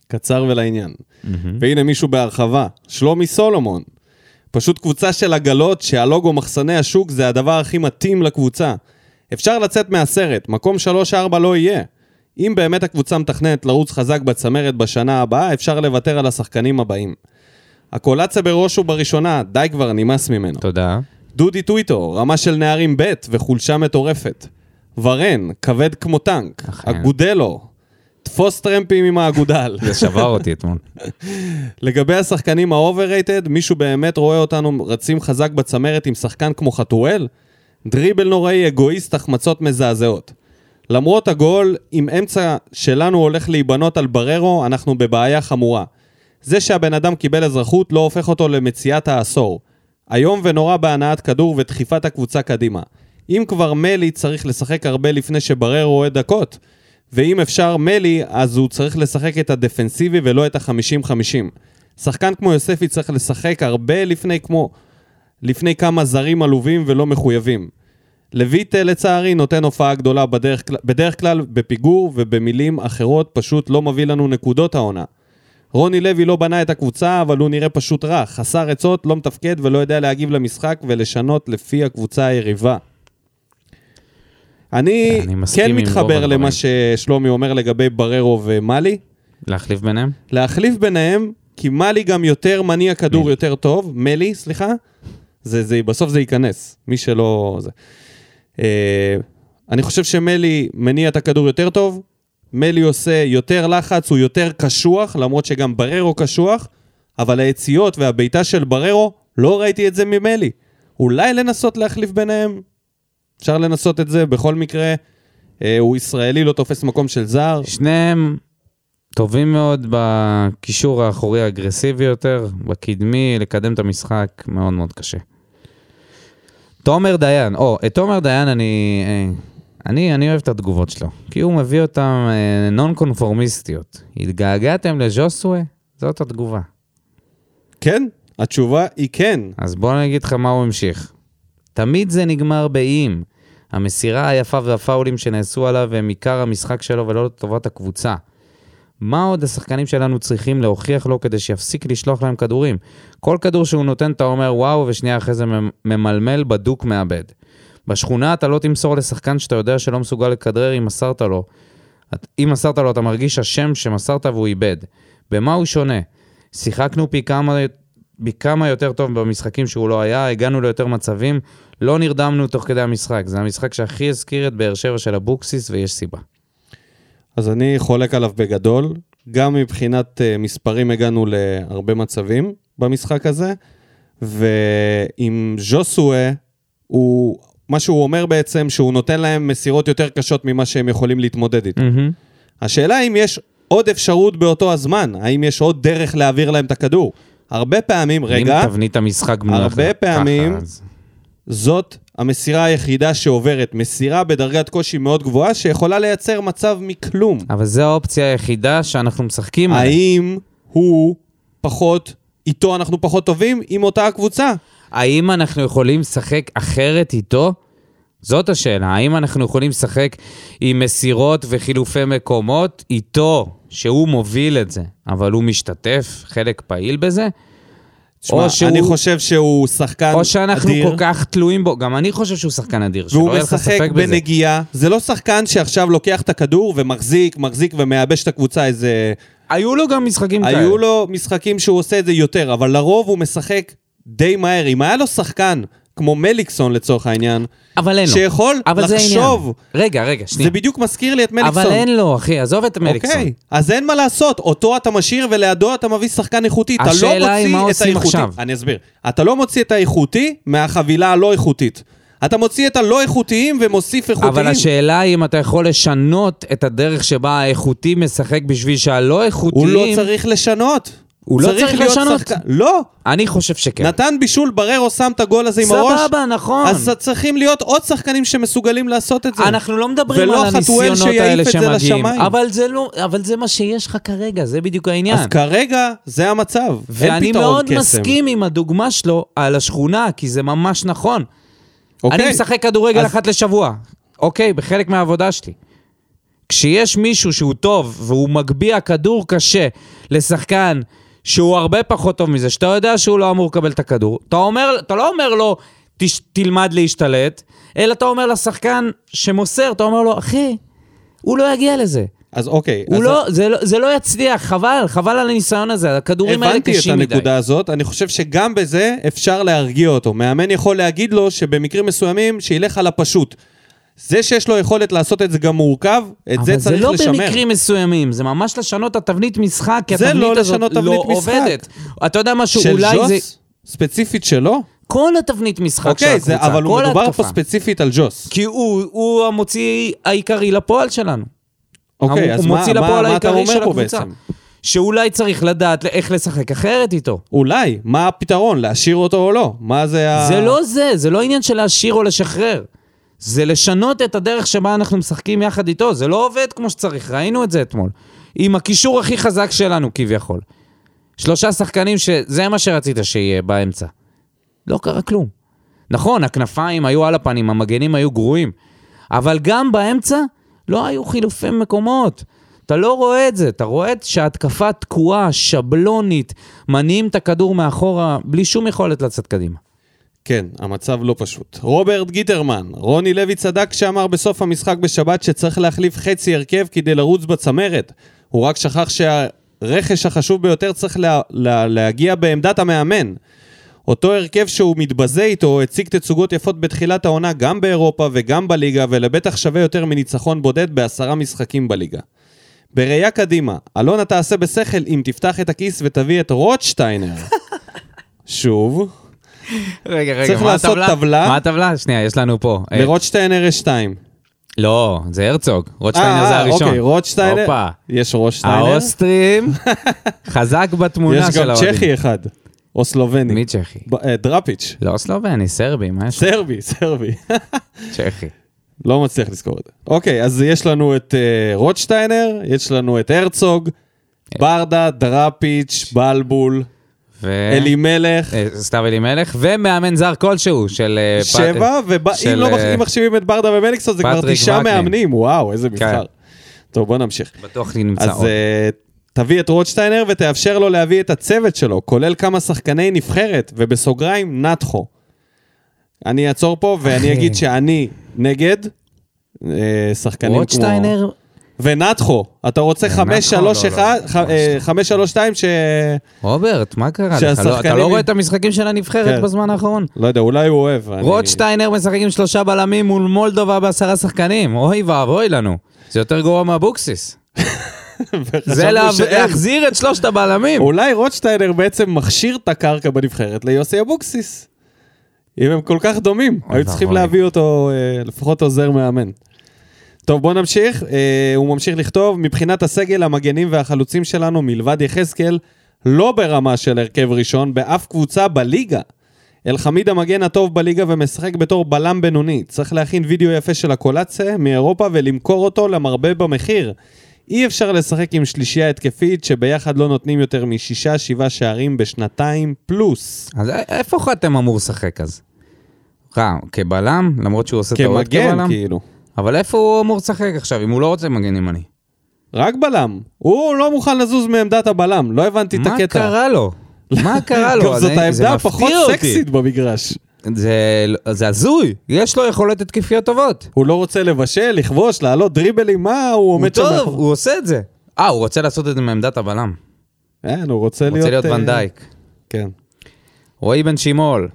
קצר ולעניין. והנה מישהו בהרחבה, שלומי סולומון. פשוט קבוצה של עגלות שהלוגו מחסני השוק זה הדבר הכי מתאים לקבוצה. אפשר לצאת מהסרט, מקום 3-4 לא יהיה. אם באמת הקבוצה מתכננת לרוץ חזק בצמרת בשנה הבאה, אפשר לוותר על השחקנים הבאים. הקולציה בראש ובראשונה, די כבר, נמאס ממנו. תודה. דודי טוויטו, רמה של נערים ב' וחולשה מטורפת. ורן, כבד כמו טנק. אכן. אגודלו, תפוס טרמפים עם האגודל. זה שבר אותי אתמול. לגבי השחקנים ה overrated, מישהו באמת רואה אותנו רצים חזק בצמרת עם שחקן כמו חתואל? דריבל נוראי, אגואיסט, החמצות מזעזעות. למרות הגול, אם אמצע שלנו הולך להיבנות על בררו, אנחנו בבעיה חמורה. זה שהבן אדם קיבל אזרחות לא הופך אותו למציאת העשור. איום ונורא בהנעת כדור ודחיפת הקבוצה קדימה. אם כבר מלי צריך לשחק הרבה לפני שבררו רואה דקות, ואם אפשר מלי, אז הוא צריך לשחק את הדפנסיבי ולא את ה-50-50. שחקן כמו יוספי צריך לשחק הרבה לפני כמו... לפני כמה זרים עלובים ולא מחויבים. לויטה לצערי נותן הופעה גדולה בדרך, בדרך כלל בפיגור ובמילים אחרות פשוט לא מביא לנו נקודות העונה. רוני לוי לא בנה את הקבוצה, אבל הוא נראה פשוט רע, חסר עצות, לא מתפקד ולא יודע להגיב למשחק ולשנות לפי הקבוצה היריבה. אני, אני כן מתחבר. למה ששלומי אומר לגבי בררו ומאלי. להחליף ביניהם? להחליף ביניהם, כי מאלי גם יותר מניע כדור יותר טוב, מלי, סליחה, זה, זה, בסוף זה ייכנס, מי שלא... זה. אה, אני חושב שמלי מניע את הכדור יותר טוב, מלי עושה יותר לחץ, הוא יותר קשוח, למרות שגם בררו קשוח, אבל היציאות והבעיטה של בררו, לא ראיתי את זה ממלי. אולי לנסות להחליף ביניהם? אפשר לנסות את זה בכל מקרה. אה, הוא ישראלי, לא תופס מקום של זר. שניהם טובים מאוד בקישור האחורי האגרסיבי יותר, בקדמי, לקדם את המשחק, מאוד מאוד קשה. תומר דיין, או, את תומר דיין אני, אה, אני, אני אוהב את התגובות שלו, כי הוא מביא אותן אה, נון קונפורמיסטיות. התגעגעתם לז'וסווה? זאת התגובה. כן, התשובה היא כן. אז בוא אני אגיד לך מה הוא המשיך. תמיד זה נגמר באיים. המסירה היפה והפאולים שנעשו עליו הם עיקר המשחק שלו ולא לטובת הקבוצה. מה עוד השחקנים שלנו צריכים להוכיח לו כדי שיפסיק לשלוח להם כדורים? כל כדור שהוא נותן אתה אומר וואו, ושנייה אחרי זה ממ- ממלמל בדוק מאבד. בשכונה אתה לא תמסור לשחקן שאתה יודע שלא מסוגל לכדרר אם מסרת לו. אם מסרת לו אתה מרגיש אשם שמסרת והוא איבד. במה הוא שונה? שיחקנו פי כמה, פי כמה יותר טוב במשחקים שהוא לא היה, הגענו ליותר מצבים, לא נרדמנו תוך כדי המשחק. זה המשחק שהכי הזכיר את באר שבע של אבוקסיס ויש סיבה. אז אני חולק עליו בגדול. גם מבחינת uh, מספרים הגענו להרבה מצבים במשחק הזה, ועם ז'וסואה, הוא, מה שהוא אומר בעצם, שהוא נותן להם מסירות יותר קשות ממה שהם יכולים להתמודד איתו. השאלה אם יש עוד אפשרות באותו הזמן, האם יש עוד דרך להעביר להם את הכדור. הרבה פעמים, רגע, אם תבנית המשחק בנויה הרבה ככה, פעמים- אז- זאת המסירה היחידה שעוברת, מסירה בדרגת קושי מאוד גבוהה שיכולה לייצר מצב מכלום. אבל זו האופציה היחידה שאנחנו משחקים עליה. האם הוא פחות, איתו אנחנו פחות טובים עם אותה הקבוצה? האם אנחנו יכולים לשחק אחרת איתו? זאת השאלה. האם אנחנו יכולים לשחק עם מסירות וחילופי מקומות איתו, שהוא מוביל את זה, אבל הוא משתתף, חלק פעיל בזה? תשמע, או שהוא- אני חושב שהוא שחקן או שאנחנו אדיר, כל כך תלויים בו, גם אני חושב שהוא שחקן אדיר, שלא והוא יהיה לך משחק ספק בזה. בנגיעה. זה לא שחקן שעכשיו לוקח את הכדור ומחזיק, מחזיק ומייבש את הקבוצה איזה... היו לו גם משחקים כאלה. היו לו משחקים שהוא עושה את זה יותר, אבל לרוב הוא משחק די מהר. אם היה לו שחקן, כמו מליקסון לצורך העניין, אבל אין לו. שיכול אבל. לחשוב, רגע, רגע, שנייה. זה בדיוק מזכיר לי את מליקסון. אבל אין לו, אחי, עזוב את מליקסון. אוקיי, אז אין מה לעשות, אותו אתה משאיר ולידו אתה מביא שחקן איכותי. אתה לא מוציא את האיכותי. עכשיו. אני אסביר. אתה לא מוציא את האיכותי מהחבילה הלא איכותית. אתה מוציא את הלא איכותיים ומוסיף איכותיים. אבל השאלה היא אם אתה יכול לשנות את הדרך שבה האיכותי משחק בשביל שהלא איכותיים... הוא לא צריך לשנות. הוא לא צריך להיות לשנות? שחקן- לא, אני חושב שכן. נתן בישול, בררו שם את הגול הזה עם הראש. סבבה, נכון. אז צריכים להיות עוד שחקנים שמסוגלים לעשות את זה. אנחנו לא מדברים על הניסיונות האלה שמגיעים. אבל זה, לא, אבל זה מה שיש לך כרגע, זה בדיוק העניין. אז כרגע זה המצב. ואני מאוד קסם. מסכים עם הדוגמה שלו על השכונה, כי זה ממש נכון. אוקיי? אני משחק כדורגל אז- אחת לשבוע, אוקיי, בחלק מהעבודה שלי. כשיש מישהו שהוא טוב והוא מגביה כדור קשה לשחקן שהוא הרבה פחות טוב מזה, שאתה יודע שהוא לא אמור לקבל את הכדור, אתה, אומר, אתה לא אומר לו, תש, תלמד להשתלט, אלא אתה אומר לשחקן שמוסר, אתה אומר לו, אחי, הוא לא יגיע לזה. אז אוקיי. הוא אז לא, זה, לא, זה לא יצליח, חבל, חבל על הניסיון הזה, הכדורים האלה הבנתי את קשים מדי. הנקודה הזאת, אני חושב שגם בזה אפשר להרגיע אותו. מאמן יכול להגיד לו שבמקרים מסוימים, שילך על הפשוט. זה שיש לו יכולת לעשות את זה גם מורכב, את זה צריך אבל לשמר. זה לא במקרים מסוימים, זה ממש לשנות את התבנית משחק, כי התבנית לא הזאת לא תבנית משחק. עובדת. אתה יודע משהו, של אולי ג'וס? זה... ספציפית שלו? כל התבנית משחק של אוקיי, הקבוצה, זה, אבל הוא כל מדובר פה ההתקפה. ספציפית על ג'וס. כי הוא, הוא המוציא העיקרי לפועל שלנו. אוקיי, הוא אז מה, מה, מה אתה אומר של פה הקבוצה. בעצם? שאולי צריך לדעת איך לשחק אחרת איתו. אולי, מה הפתרון? להשאיר אותו או לא? מה זה ה... זה לא זה, זה לא עניין של להשאיר או לשחרר. זה לשנות את הדרך שבה אנחנו משחקים יחד איתו, זה לא עובד כמו שצריך, ראינו את זה אתמול. עם הקישור הכי חזק שלנו כביכול. שלושה שחקנים שזה מה שרצית שיהיה באמצע. לא קרה כלום. נכון, הכנפיים היו על הפנים, המגנים היו גרועים, אבל גם באמצע לא היו חילופי מקומות. אתה לא רואה את זה, אתה רואה שההתקפה תקועה, שבלונית, מניעים את הכדור מאחורה, בלי שום יכולת לצאת קדימה. כן, המצב לא פשוט. רוברט גיטרמן, רוני לוי צדק כשאמר בסוף המשחק בשבת שצריך להחליף חצי הרכב כדי לרוץ בצמרת. הוא רק שכח שהרכש החשוב ביותר צריך לה, לה, להגיע בעמדת המאמן. אותו הרכב שהוא מתבזה איתו הציג תצוגות יפות בתחילת העונה גם באירופה וגם בליגה, ולבטח שווה יותר מניצחון בודד בעשרה משחקים בליגה. בראייה קדימה, אלונה תעשה בשכל אם תפתח את הכיס ותביא את רוטשטיינר. שוב, רגע, רגע, צריך מה לעשות הטבלה? טבלה. מה הטבלה? שנייה, יש לנו פה. אה, לרוטשטיינר יש שתיים. לא, זה הרצוג. רוטשטיינר אה, זה אה, הראשון. אוקיי, רוטשטיינר, הופה. יש רוטשטיינר, האוסטרים, חזק בתמונה יש של גם האוהדים. צ'כי אחד, או סלובני. מי צ'כי? דראפיץ', לא סלובני, סרבי, מה יש? סרבי, סרבי. צ'כי. לא מצליח לזכור את זה. אוקיי, אז יש לנו את אה, רוטשטיינר, יש לנו את הרצוג, ברדה, דראפיץ', בלבול, ו... אלימלך, אה, סתיו אלימלך, ומאמן זר כלשהו של... אה, שבע, ואם לא אה, מחשיבים את ברדה ומליקסון, זה כבר תשעה. מאמנים, וואו, איזה מבחר. כן. טוב, בוא נמשיך. בטוח נמצא אז עוד. אה, תביא את רוטשטיינר ותאפשר לו להביא את הצוות שלו, כולל כמה שחקני נבחרת, ובסוגריים, נתחו. אני אעצור פה ואני. אגיד שאני נגד שחקנים כמו... רוטשטיינר, ונתחו, אתה רוצה נתחו? 5, 3, לא, לא, 1, לא. 5, 3, 2, ש... רוברט, מה קרה לך? אתה לא רואה את המשחקים של הנבחרת כן. בזמן האחרון? לא יודע, אולי הוא אוהב. רוטשטיינר משחק עם שלושה בלמים מול מולדובה בעשרה שחקנים. אוי ואבוי לנו. זה יותר גרוע מאבוקסיס. זה. להחזיר את שלושת הבלמים. אולי רוטשטיינר בעצם מכשיר את הקרקע בנבחרת ליוסי אבוקסיס. אם הם כל כך דומים, היו צריכים. להביא אותו אה, לפחות עוזר מאמן. טוב, בוא נמשיך. אה, הוא ממשיך לכתוב, מבחינת הסגל, המגנים והחלוצים שלנו, מלבד יחזקאל, לא ברמה של הרכב ראשון באף קבוצה בליגה. אלחמיד המגן הטוב בליגה ומשחק בתור בלם בינוני. צריך להכין וידאו יפה של הקולציה מאירופה ולמכור אותו למרבה במחיר. אי אפשר לשחק עם שלישייה התקפית שביחד לא נותנים יותר משישה, שבעה שערים בשנתיים פלוס. אז איפה אתם אמור לשחק אז? רע, כבלם, למרות שהוא עושה טעות כמגן, כבלם? כאילו. אבל איפה הוא אמור לשחק עכשיו, אם הוא לא רוצה מגן ימני? רק בלם. הוא לא מוכן לזוז מעמדת הבלם, לא הבנתי את מה הקטע. קרה לו? מה קרה לו? גם זאת העמדה הפחות. סקסית במגרש. זה, זה הזוי, יש לו יכולות התקפיות טובות. הוא לא רוצה לבשל, לכבוש, לעלות דריבלים, מה הוא הוא עומד שם? טוב, מאחור- הוא עושה את זה. אה, הוא רוצה לעשות את זה מעמדת הבלם. כן, הוא רוצה הוא להיות... רוצה להיות אה, ונדייק. כן. רועי בן שימול,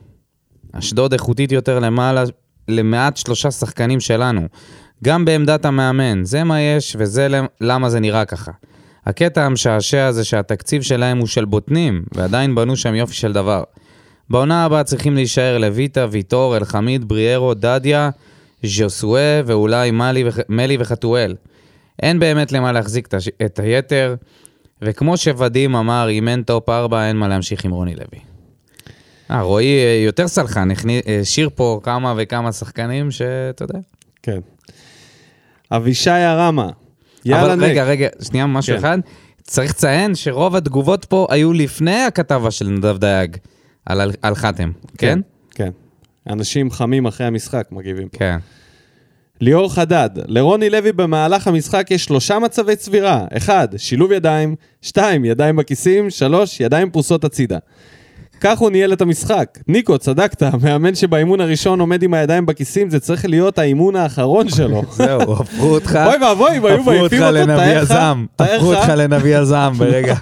אשדוד איכותית יותר למעלה, למעט שלושה שחקנים שלנו. גם בעמדת המאמן, זה מה יש וזה למ- למה זה נראה ככה. הקטע המשעשע זה שהתקציב שלהם הוא של בוטנים, ועדיין בנו שם יופי של דבר. בעונה הבאה צריכים להישאר לויטה, ויטור, אלחמיד, בריארו, דדיה, ז'וסואה ואולי מלי, וח... מלי וחתואל. אין באמת למה להחזיק את, היתר. וכמו שוואדים אמר, אם אין טופ 4, אין מה להמשיך עם רוני לוי. אה, רועי אה, יותר סלחן, השאיר פה כמה וכמה שחקנים שאתה יודע. כן. אבישי הרמה. יאללה אבל רגע, נק. רגע, שנייה, משהו כן. אחד. צריך לציין שרוב התגובות פה היו לפני הכתבה של נדב דייג על, על, על חתם, כן? כן. אנשים חמים אחרי המשחק מגיבים פה. כן. ליאור חדד, לרוני לוי במהלך המשחק יש שלושה מצבי צבירה. אחד, שילוב ידיים, שתיים, ידיים בכיסים, שלוש, ידיים פרוסות הצידה. כך הוא ניהל את המשחק. ניקו, צדקת, המאמן שבאימון הראשון עומד עם הידיים בכיסים, זה צריך להיות האימון האחרון שלו. זהו, הפכו אותך, אוי ואבוי, אם היו מעיפים אותו, תאר לך, הפכו. אותך לנביא הזעם ברגע.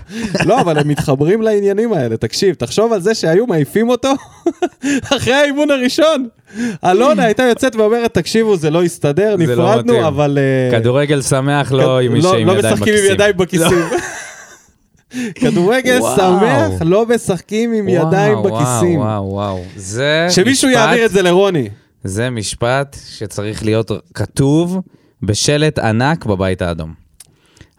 לא, אבל הם מתחברים לעניינים האלה. תקשיב, תחשוב על זה שהיו מעיפים אותו אחרי האימון הראשון. אלונה הייתה יוצאת ואומרת, תקשיבו, זה לא הסתדר, לא נפרדנו. אבל... אה, כדורגל שמח לא עם מי שעם לא ידיים משחקים עם בכיסים. ידיים בכיסים. כדורגל. שמח, לא משחקים עם ידיים בכיסים. וואו, וואו. זה שמישהו משפט- יעביר את זה לרוני. זה משפט שצריך להיות כתוב בשלט ענק בבית האדום.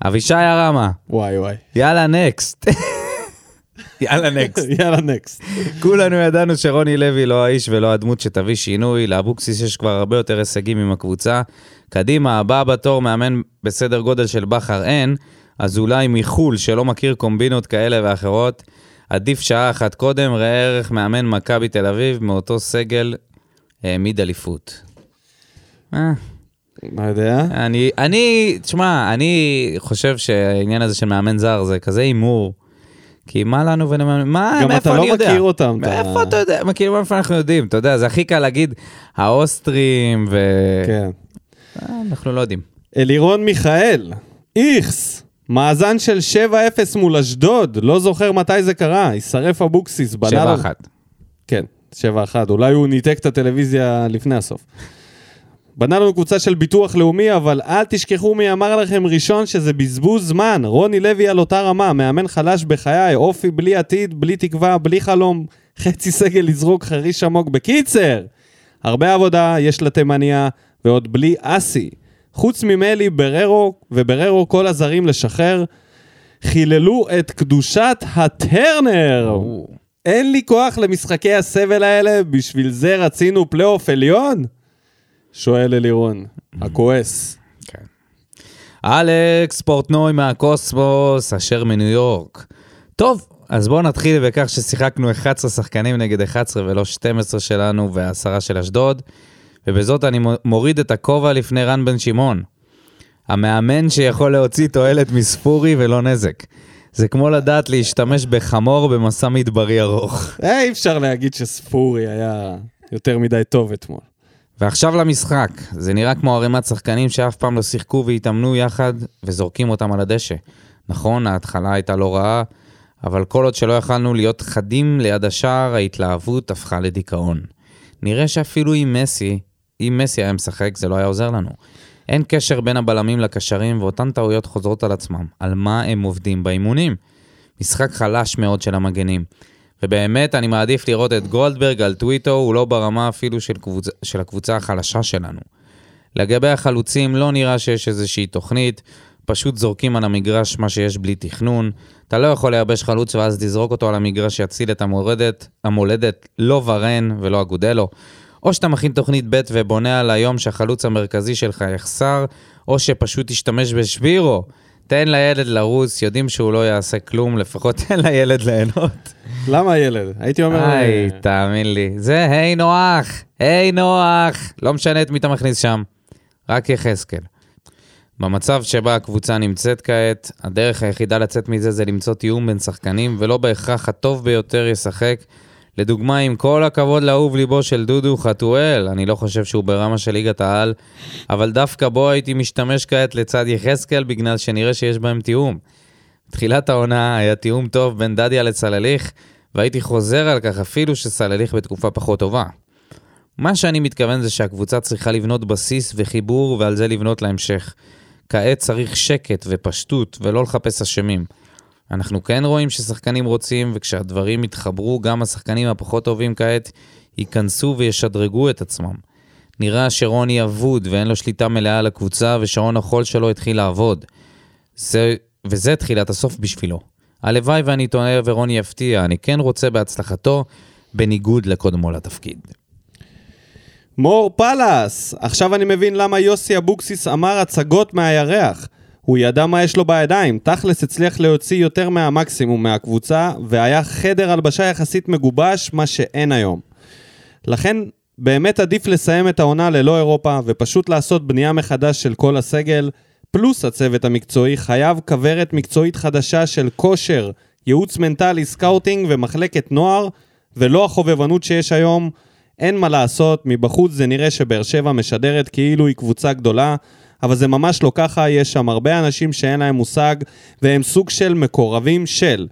אבישי הרמה, וואי וואי. יאללה נקסט. יאללה נקסט. יאללה נקסט. כולנו ידענו שרוני לוי לא האיש ולא הדמות שתביא שינוי, לאבוקסיס יש כבר הרבה יותר הישגים עם הקבוצה. קדימה, הבא בתור מאמן בסדר גודל של בכר אין, אז אולי מחו"ל שלא מכיר קומבינות כאלה ואחרות, עדיף שעה אחת קודם, ראה ערך מאמן מכבי תל אביב מאותו סגל העמיד אליפות. אה, מה יודע? אני, אני, תשמע, אני חושב שהעניין הזה של מאמן זר זה כזה הימור. כי מה לנו ולמאמן, מה, גם מאיפה אתה אני לא יודע? מכיר אותם, אתה- מאיפה אתה יודע? כאילו, מאיפה אנחנו יודעים? אתה יודע, זה הכי קל להגיד, האוסטרים, ו... כן. אה, אנחנו לא יודעים. אלירון מיכאל, איכס, מאזן של 7-0 מול אשדוד, לא זוכר מתי זה קרה, יישרף אבוקסיס, בנה שבע לו- אחת. כן, 7-1, אולי הוא ניתק את הטלוויזיה לפני הסוף. בנה לנו קבוצה של ביטוח לאומי, אבל אל תשכחו מי אמר לכם ראשון שזה בזבוז זמן. רוני לוי על אותה רמה, מאמן חלש בחיי, אופי בלי עתיד, בלי תקווה, בלי חלום, חצי סגל לזרוק חריש עמוק. בקיצר, הרבה עבודה יש לתימניה, ועוד בלי אסי. חוץ ממלי, בררו, ובררו כל הזרים לשחרר, חיללו את קדושת הטרנר. אין לי כוח למשחקי הסבל האלה, בשביל זה רצינו פלייאוף עליון? שואל אלירון, הכועס. כן. אלכס פורטנוי מהקוסמוס, אשר מניו יורק. טוב, אז בואו נתחיל בכך ששיחקנו 11 שחקנים נגד 11 ולא 12 שלנו ועשרה של אשדוד, ובזאת אני מוריד את הכובע לפני רן בן שמעון. המאמן שיכול להוציא תועלת מספורי ולא נזק. זה כמו לדעת להשתמש בחמור במסע מדברי ארוך. אה, אי אפשר להגיד שספורי היה יותר מדי טוב אתמול. ועכשיו למשחק. זה נראה כמו ערימת שחקנים שאף פעם לא שיחקו והתאמנו יחד וזורקים אותם על הדשא. נכון, ההתחלה הייתה לא רעה, אבל כל עוד שלא יכלנו להיות חדים ליד השער, ההתלהבות הפכה לדיכאון. נראה שאפילו עם מסי, אם מסי היה משחק, זה לא היה עוזר לנו. אין קשר בין הבלמים לקשרים, ואותן טעויות חוזרות על עצמם. על מה הם עובדים באימונים? משחק חלש מאוד של המגנים. ובאמת, אני מעדיף לראות את גולדברג על טוויטו, הוא לא ברמה אפילו של, קבוצ... של הקבוצה החלשה שלנו. לגבי החלוצים, לא נראה שיש איזושהי תוכנית, פשוט זורקים על המגרש מה שיש בלי תכנון. אתה לא יכול לייבש חלוץ ואז תזרוק אותו על המגרש שיציל את המולדת, המולדת לא ורן ולא אגודלו. או שאתה מכין תוכנית ב' ובונה על היום שהחלוץ המרכזי שלך יחסר, או שפשוט תשתמש בשבירו. תן לילד לרוץ, יודעים שהוא לא יעשה כלום, לפחות תן לילד ליהנות. למה ילד? הייתי אומר... היי, אה, תאמין לי. זה היי נוח, היי נוח. לא משנה את מי אתה מכניס שם, רק יחזקאל. במצב שבה הקבוצה נמצאת כעת, הדרך היחידה לצאת מזה זה למצוא תיאום בין שחקנים, ולא בהכרח הטוב ביותר ישחק. לדוגמה, עם כל הכבוד לאהוב ליבו של דודו חתואל, אני לא חושב שהוא ברמה של ליגת העל, אבל דווקא בו הייתי משתמש כעת לצד יחזקאל, בגלל שנראה שיש בהם תיאום. בתחילת העונה היה תיאום טוב בין דדיה לצלליך, והייתי חוזר על כך אפילו שסלליך בתקופה פחות טובה. מה שאני מתכוון זה שהקבוצה צריכה לבנות בסיס וחיבור ועל זה לבנות להמשך. כעת צריך שקט ופשטות ולא לחפש אשמים. אנחנו כן רואים ששחקנים רוצים, וכשהדברים יתחברו, גם השחקנים הפחות טובים כעת ייכנסו וישדרגו את עצמם. נראה שרוני אבוד ואין לו שליטה מלאה על הקבוצה, ושעון החול שלו התחיל לעבוד. זה וזה תחילת הסוף בשבילו. הלוואי ואני טועה ורוני יפתיע, אני כן רוצה בהצלחתו, בניגוד לקודמו לתפקיד. מור פלאס, עכשיו אני מבין למה יוסי אבוקסיס אמר הצגות מהירח. הוא ידע מה יש לו בידיים, תכלס הצליח להוציא יותר מהמקסימום מהקבוצה, והיה חדר הלבשה יחסית מגובש, מה שאין היום. לכן, באמת עדיף לסיים את העונה ללא אירופה, ופשוט לעשות בנייה מחדש של כל הסגל, פלוס הצוות המקצועי חייב כוורת מקצועית חדשה של כושר, ייעוץ מנטלי, scouting ומחלקת נוער, ולא החובבנות שיש היום. אין מה לעשות, מבחוץ זה נראה שבאר שבע משדרת כאילו היא קבוצה גדולה, אבל זה ממש לא ככה, יש שם הרבה אנשים שאין להם מושג, והם סוג של מקורבים של.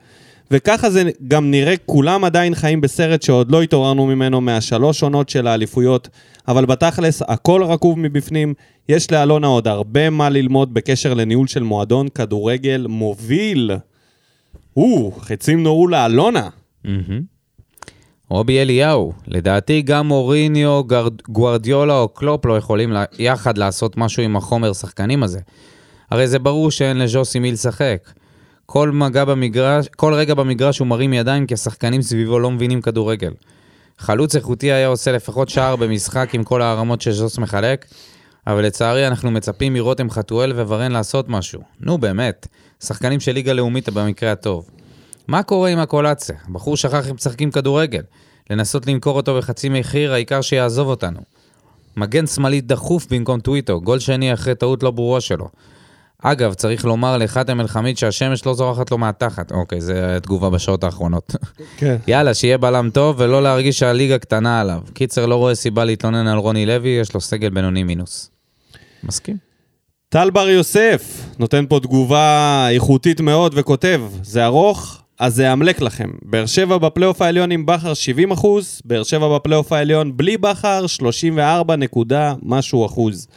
וככה זה גם נראה, כולם עדיין חיים בסרט שעוד לא התעוררנו ממנו מהשלוש עונות של האליפויות, אבל בתכלס הכל רקוב מבפנים, יש לאלונה עוד הרבה מה ללמוד בקשר לניהול של מועדון כדורגל מוביל. או, חצים נורו לאלונה. רובי אליהו, לדעתי גם מוריניו, גרד, גוארדיולה או קלופ לא יכולים לה, יחד לעשות משהו עם החומר שחקנים הזה. הרי זה ברור שאין לז'וסי מי לשחק. כל מגע במגרש, כל רגע במגרש הוא מרים ידיים כי השחקנים סביבו לא מבינים כדורגל. חלוץ איכותי היה עושה לפחות שער במשחק עם כל הערמות שז'וס מחלק, אבל לצערי אנחנו מצפים מרותם חתואל וורן לעשות משהו. נו באמת, שחקנים של ליגה לאומית במקרה הטוב. מה קורה עם הקולציה? הבחור שכח אם משחקים כדורגל. לנסות למכור אותו בחצי מחיר, העיקר שיעזוב אותנו. מגן שמאלי דחוף במקום טוויטו, גול שני אחרי טעות לא ברורה שלו. אגב, צריך לומר לחתם אל-חמיד שהשמש לא זורחת לו מהתחת. אוקיי, זו תגובה בשעות האחרונות. כן. יאללה, שיהיה בלם טוב ולא להרגיש שהליגה קטנה עליו. קיצר, לא רואה סיבה להתלונן על רוני לוי, יש לו סגל בינוני מינוס. מסכים? טל בר יוסף נותן פה תגובה איכותית מאוד וכותב, זה ארוך, אז זה יאמלק לכם. באר שבע בפלייאוף העליון עם בכר 70 אחוז, באר שבע בפלייאוף העליון בלי בכר 34 נקודה משהו אחוז.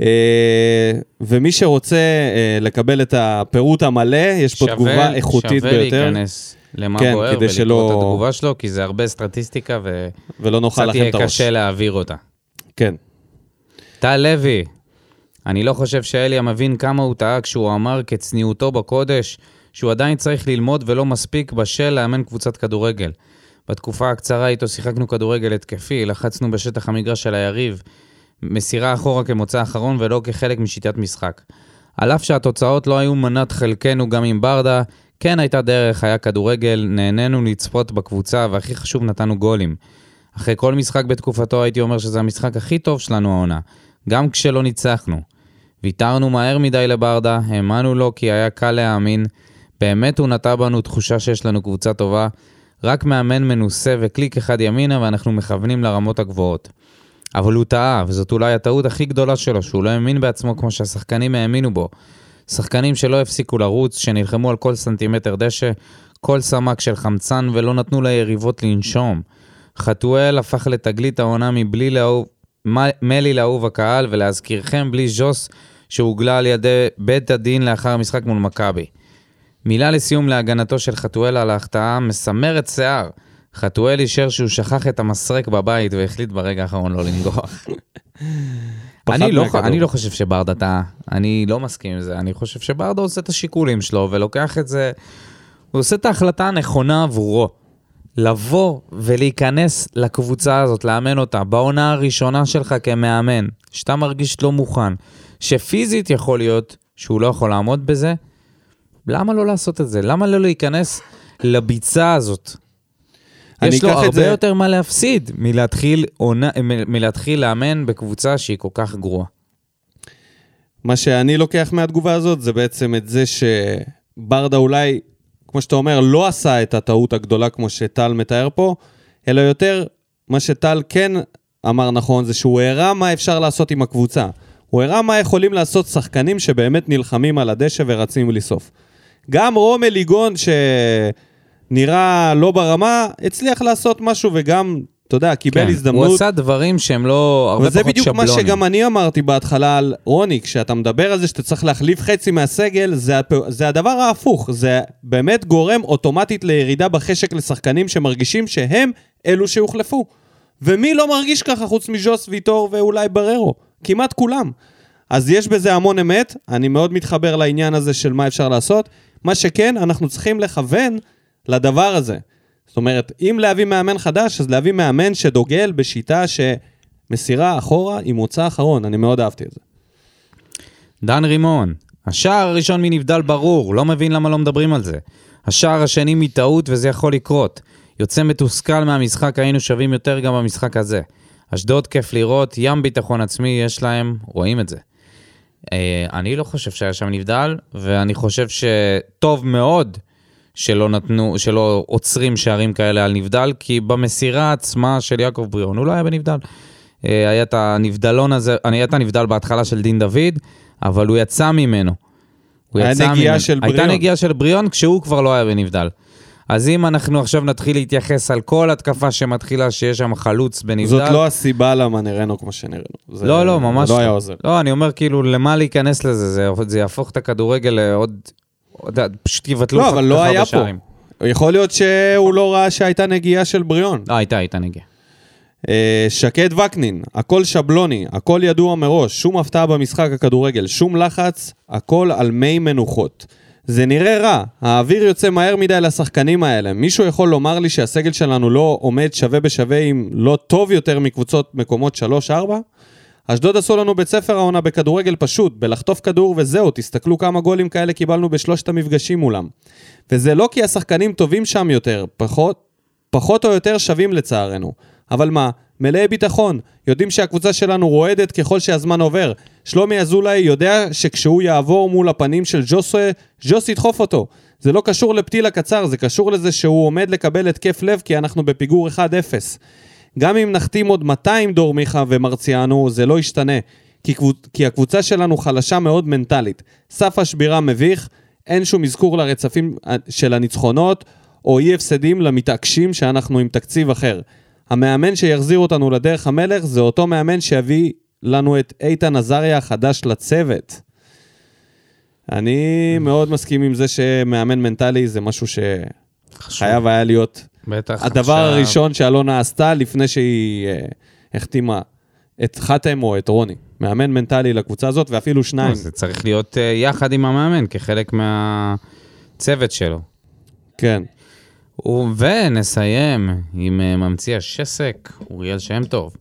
אה, ומי שרוצה אה, לקבל את הפירוט המלא, יש פה תגובה איכותית שווה ביותר, להיכנס למה כן, בוער ולקרוא שלא- את התגובה שלו, כי זה הרבה סטטיסטיקה ולא נאכל וקצת לכם יהיה את הראש. קשה להעביר אותה. כן. טל לוי, אני לא חושב שאליה מבין כמה הוא טעה כשהוא אמר כצניעותו בקודש שהוא עדיין צריך ללמוד ולא מספיק בשל לאמן קבוצת כדורגל. בתקופה הקצרה איתו שיחקנו כדורגל התקפי, לחצנו בשטח המגרש של היריב, מסירה אחורה כמוצא אחרון ולא כחלק משיטת משחק. על אף שהתוצאות לא היו מנת חלקנו גם עם ברדה, כן הייתה דרך, היה כדורגל, נהנינו לצפות בקבוצה והכי חשוב נתנו גולים. אחרי כל משחק בתקופתו הייתי אומר שזה המשחק הכי טוב שלנו העונה, גם כשלא ניצחנו. ויתרנו מהר מדי לברדה, האמנו לו כי היה קל להאמין, באמת הוא נטע בנו תחושה שיש לנו קבוצה טובה, רק מאמן מנוסה וקליק אחד ימינה ואנחנו מכוונים לרמות הגבוהות. אבל הוא טעה, וזאת אולי הטעות הכי גדולה שלו, שהוא לא האמין בעצמו כמו שהשחקנים האמינו בו. שחקנים שלא הפסיקו לרוץ, שנלחמו על כל סנטימטר דשא, כל סמ"ק של חמצן ולא נתנו ליריבות לנשום. חתואל הפך לתגלית העונה מבלי לאהוב, מלי לאהוב הקהל, ולהזכירכם, בלי ז'וס שהוגלה על ידי בית הדין לאחר המשחק מול מכבי. מילה לסיום להגנתו של חתואל על ההחטאה מסמרת שיער. חתואל אישר שהוא שכח את המסרק בבית והחליט ברגע האחרון לא לנגוח. אני לא. אני לא חושב שברדה טעה, אני לא מסכים עם זה, אני חושב שברדה עושה את השיקולים שלו ולוקח את זה, הוא עושה את ההחלטה הנכונה עבורו. לבוא ולהיכנס לקבוצה הזאת, לאמן אותה, בעונה הראשונה שלך כמאמן, שאתה מרגיש לא מוכן, שפיזית יכול להיות שהוא לא יכול לעמוד בזה, למה לא לעשות את זה? למה לא להיכנס לביצה הזאת? יש לו הרבה זה- יותר מה להפסיד מלהתחיל, עונה, מלהתחיל לאמן בקבוצה שהיא כל כך גרועה. מה שאני לוקח מהתגובה הזאת זה בעצם את זה שברדה אולי, כמו שאתה אומר, לא עשה את הטעות הגדולה כמו שטל מתאר פה, אלא יותר, מה שטל כן אמר נכון זה שהוא הראה מה אפשר לעשות עם הקבוצה. הוא הראה מה יכולים לעשות שחקנים שבאמת נלחמים על הדשא ורצים לסוף. גם רומל ליגון שנראה לא ברמה, הצליח לעשות משהו וגם, אתה יודע, קיבל כן, הזדמנות. הוא עשה דברים שהם לא, הרבה וזה פחות בדיוק מה שבלונים. שגם אני אמרתי בהתחלה על רוני, כשאתה מדבר על זה שאתה צריך להחליף חצי מהסגל, זה. זה הדבר ההפוך, זה באמת גורם אוטומטית לירידה בחשק לשחקנים שמרגישים שהם אלו שהוחלפו. ומי לא מרגיש ככה חוץ מז'וס ויטור ואולי בררו? כמעט כולם. אז יש בזה המון אמת, אני מאוד מתחבר לעניין הזה של מה אפשר לעשות. מה שכן, אנחנו צריכים לכוון לדבר הזה. זאת אומרת, אם להביא מאמן חדש, אז להביא מאמן שדוגל בשיטה שמסירה אחורה עם מוצא אחרון. אני מאוד אהבתי את זה. דן רימון, השער הראשון מנבדל ברור, לא מבין למה לא מדברים על זה. השער השני מטעות וזה יכול לקרות. יוצא מתוסכל מהמשחק, היינו שווים יותר גם במשחק הזה. אשדוד כיף לראות, ים ביטחון עצמי יש להם, רואים את זה. אה, אני לא חושב שהיה שם נבדל, ואני חושב שטוב מאוד שלא נתנו, שלא עוצרים שערים כאלה על נבדל, כי במסירה עצמה של יעקב בריאון הוא לא היה בנבדל. אה, היה את הנבדלון הזה, היה את הנבדל בהתחלה של דין דוד, אבל הוא יצא ממנו. הוא יצא נגיעה ממנו. של הייתה בריאון. נגיעה של בריאון כשהוא כבר לא היה בנבדל. אז אם אנחנו עכשיו נתחיל להתייחס על כל התקפה שמתחילה שיש שם חלוץ בנבדל... זאת לא הסיבה למה נראינו כמו שנראינו. זה- לא, לא, ממש זה לא היה לא. עוזר. לא, אני אומר כאילו, למה להיכנס לזה? זה, זה יהפוך את הכדורגל לעוד... עוד- פשוט יבטלו לא, אבל לא היה פה. שערים. יכול להיות שהוא לא ראה שהייתה נגיעה של בריאון. לא, הייתה, הייתה נגיעה. אה, שקד וקנין, הכל שבלוני, הכל ידוע מראש, שום הפתעה במשחק הכדורגל, שום לחץ, הכל על מי מנוחות. זה נראה רע, האוויר יוצא מהר מדי לשחקנים האלה. מישהו יכול לומר לי שהסגל שלנו לא עומד שווה בשווה עם לא טוב יותר מקבוצות מקומות 3-4? אשדוד עשו לנו בית ספר העונה בכדורגל פשוט, בלחטוף כדור וזהו, תסתכלו כמה גולים כאלה קיבלנו בשלושת המפגשים מולם. וזה לא כי השחקנים טובים שם יותר, פחות, פחות או יותר שווים לצערנו. אבל מה, מלאי ביטחון, יודעים שהקבוצה שלנו רועדת ככל שהזמן עובר. שלומי אזולאי יודע שכשהוא יעבור מול הפנים של ג'וסה, ג'וס ידחוף אותו. זה לא קשור לפתיל הקצר, זה קשור לזה שהוא עומד לקבל התקף לב כי אנחנו בפיגור 1-0. גם אם נחתים עוד 200 דור מיכה ומרציאנו, זה לא ישתנה. כי, קבוצ... כי הקבוצה שלנו חלשה מאוד מנטלית. סף השבירה מביך, אין שום אזכור לרצפים אה, של הניצחונות, או אי הפסדים למתעקשים שאנחנו עם תקציב אחר. המאמן שיחזיר אותנו לדרך המלך זה אותו מאמן שיביא לנו את איתן עזריה החדש לצוות. אני מאוד מסכים עם זה שמאמן מנטלי זה משהו שחייב היה להיות בטח. הדבר עכשיו- הראשון שאלונה עשתה לפני שהיא אה, החתימה את חתם או את רוני. מאמן מנטלי לקבוצה הזאת, ואפילו שניים. זה צריך להיות אה, יחד עם המאמן, כחלק מהצוות שלו. כן. ונסיים עם אה, ממציא השסק, אוריאל שם טוב.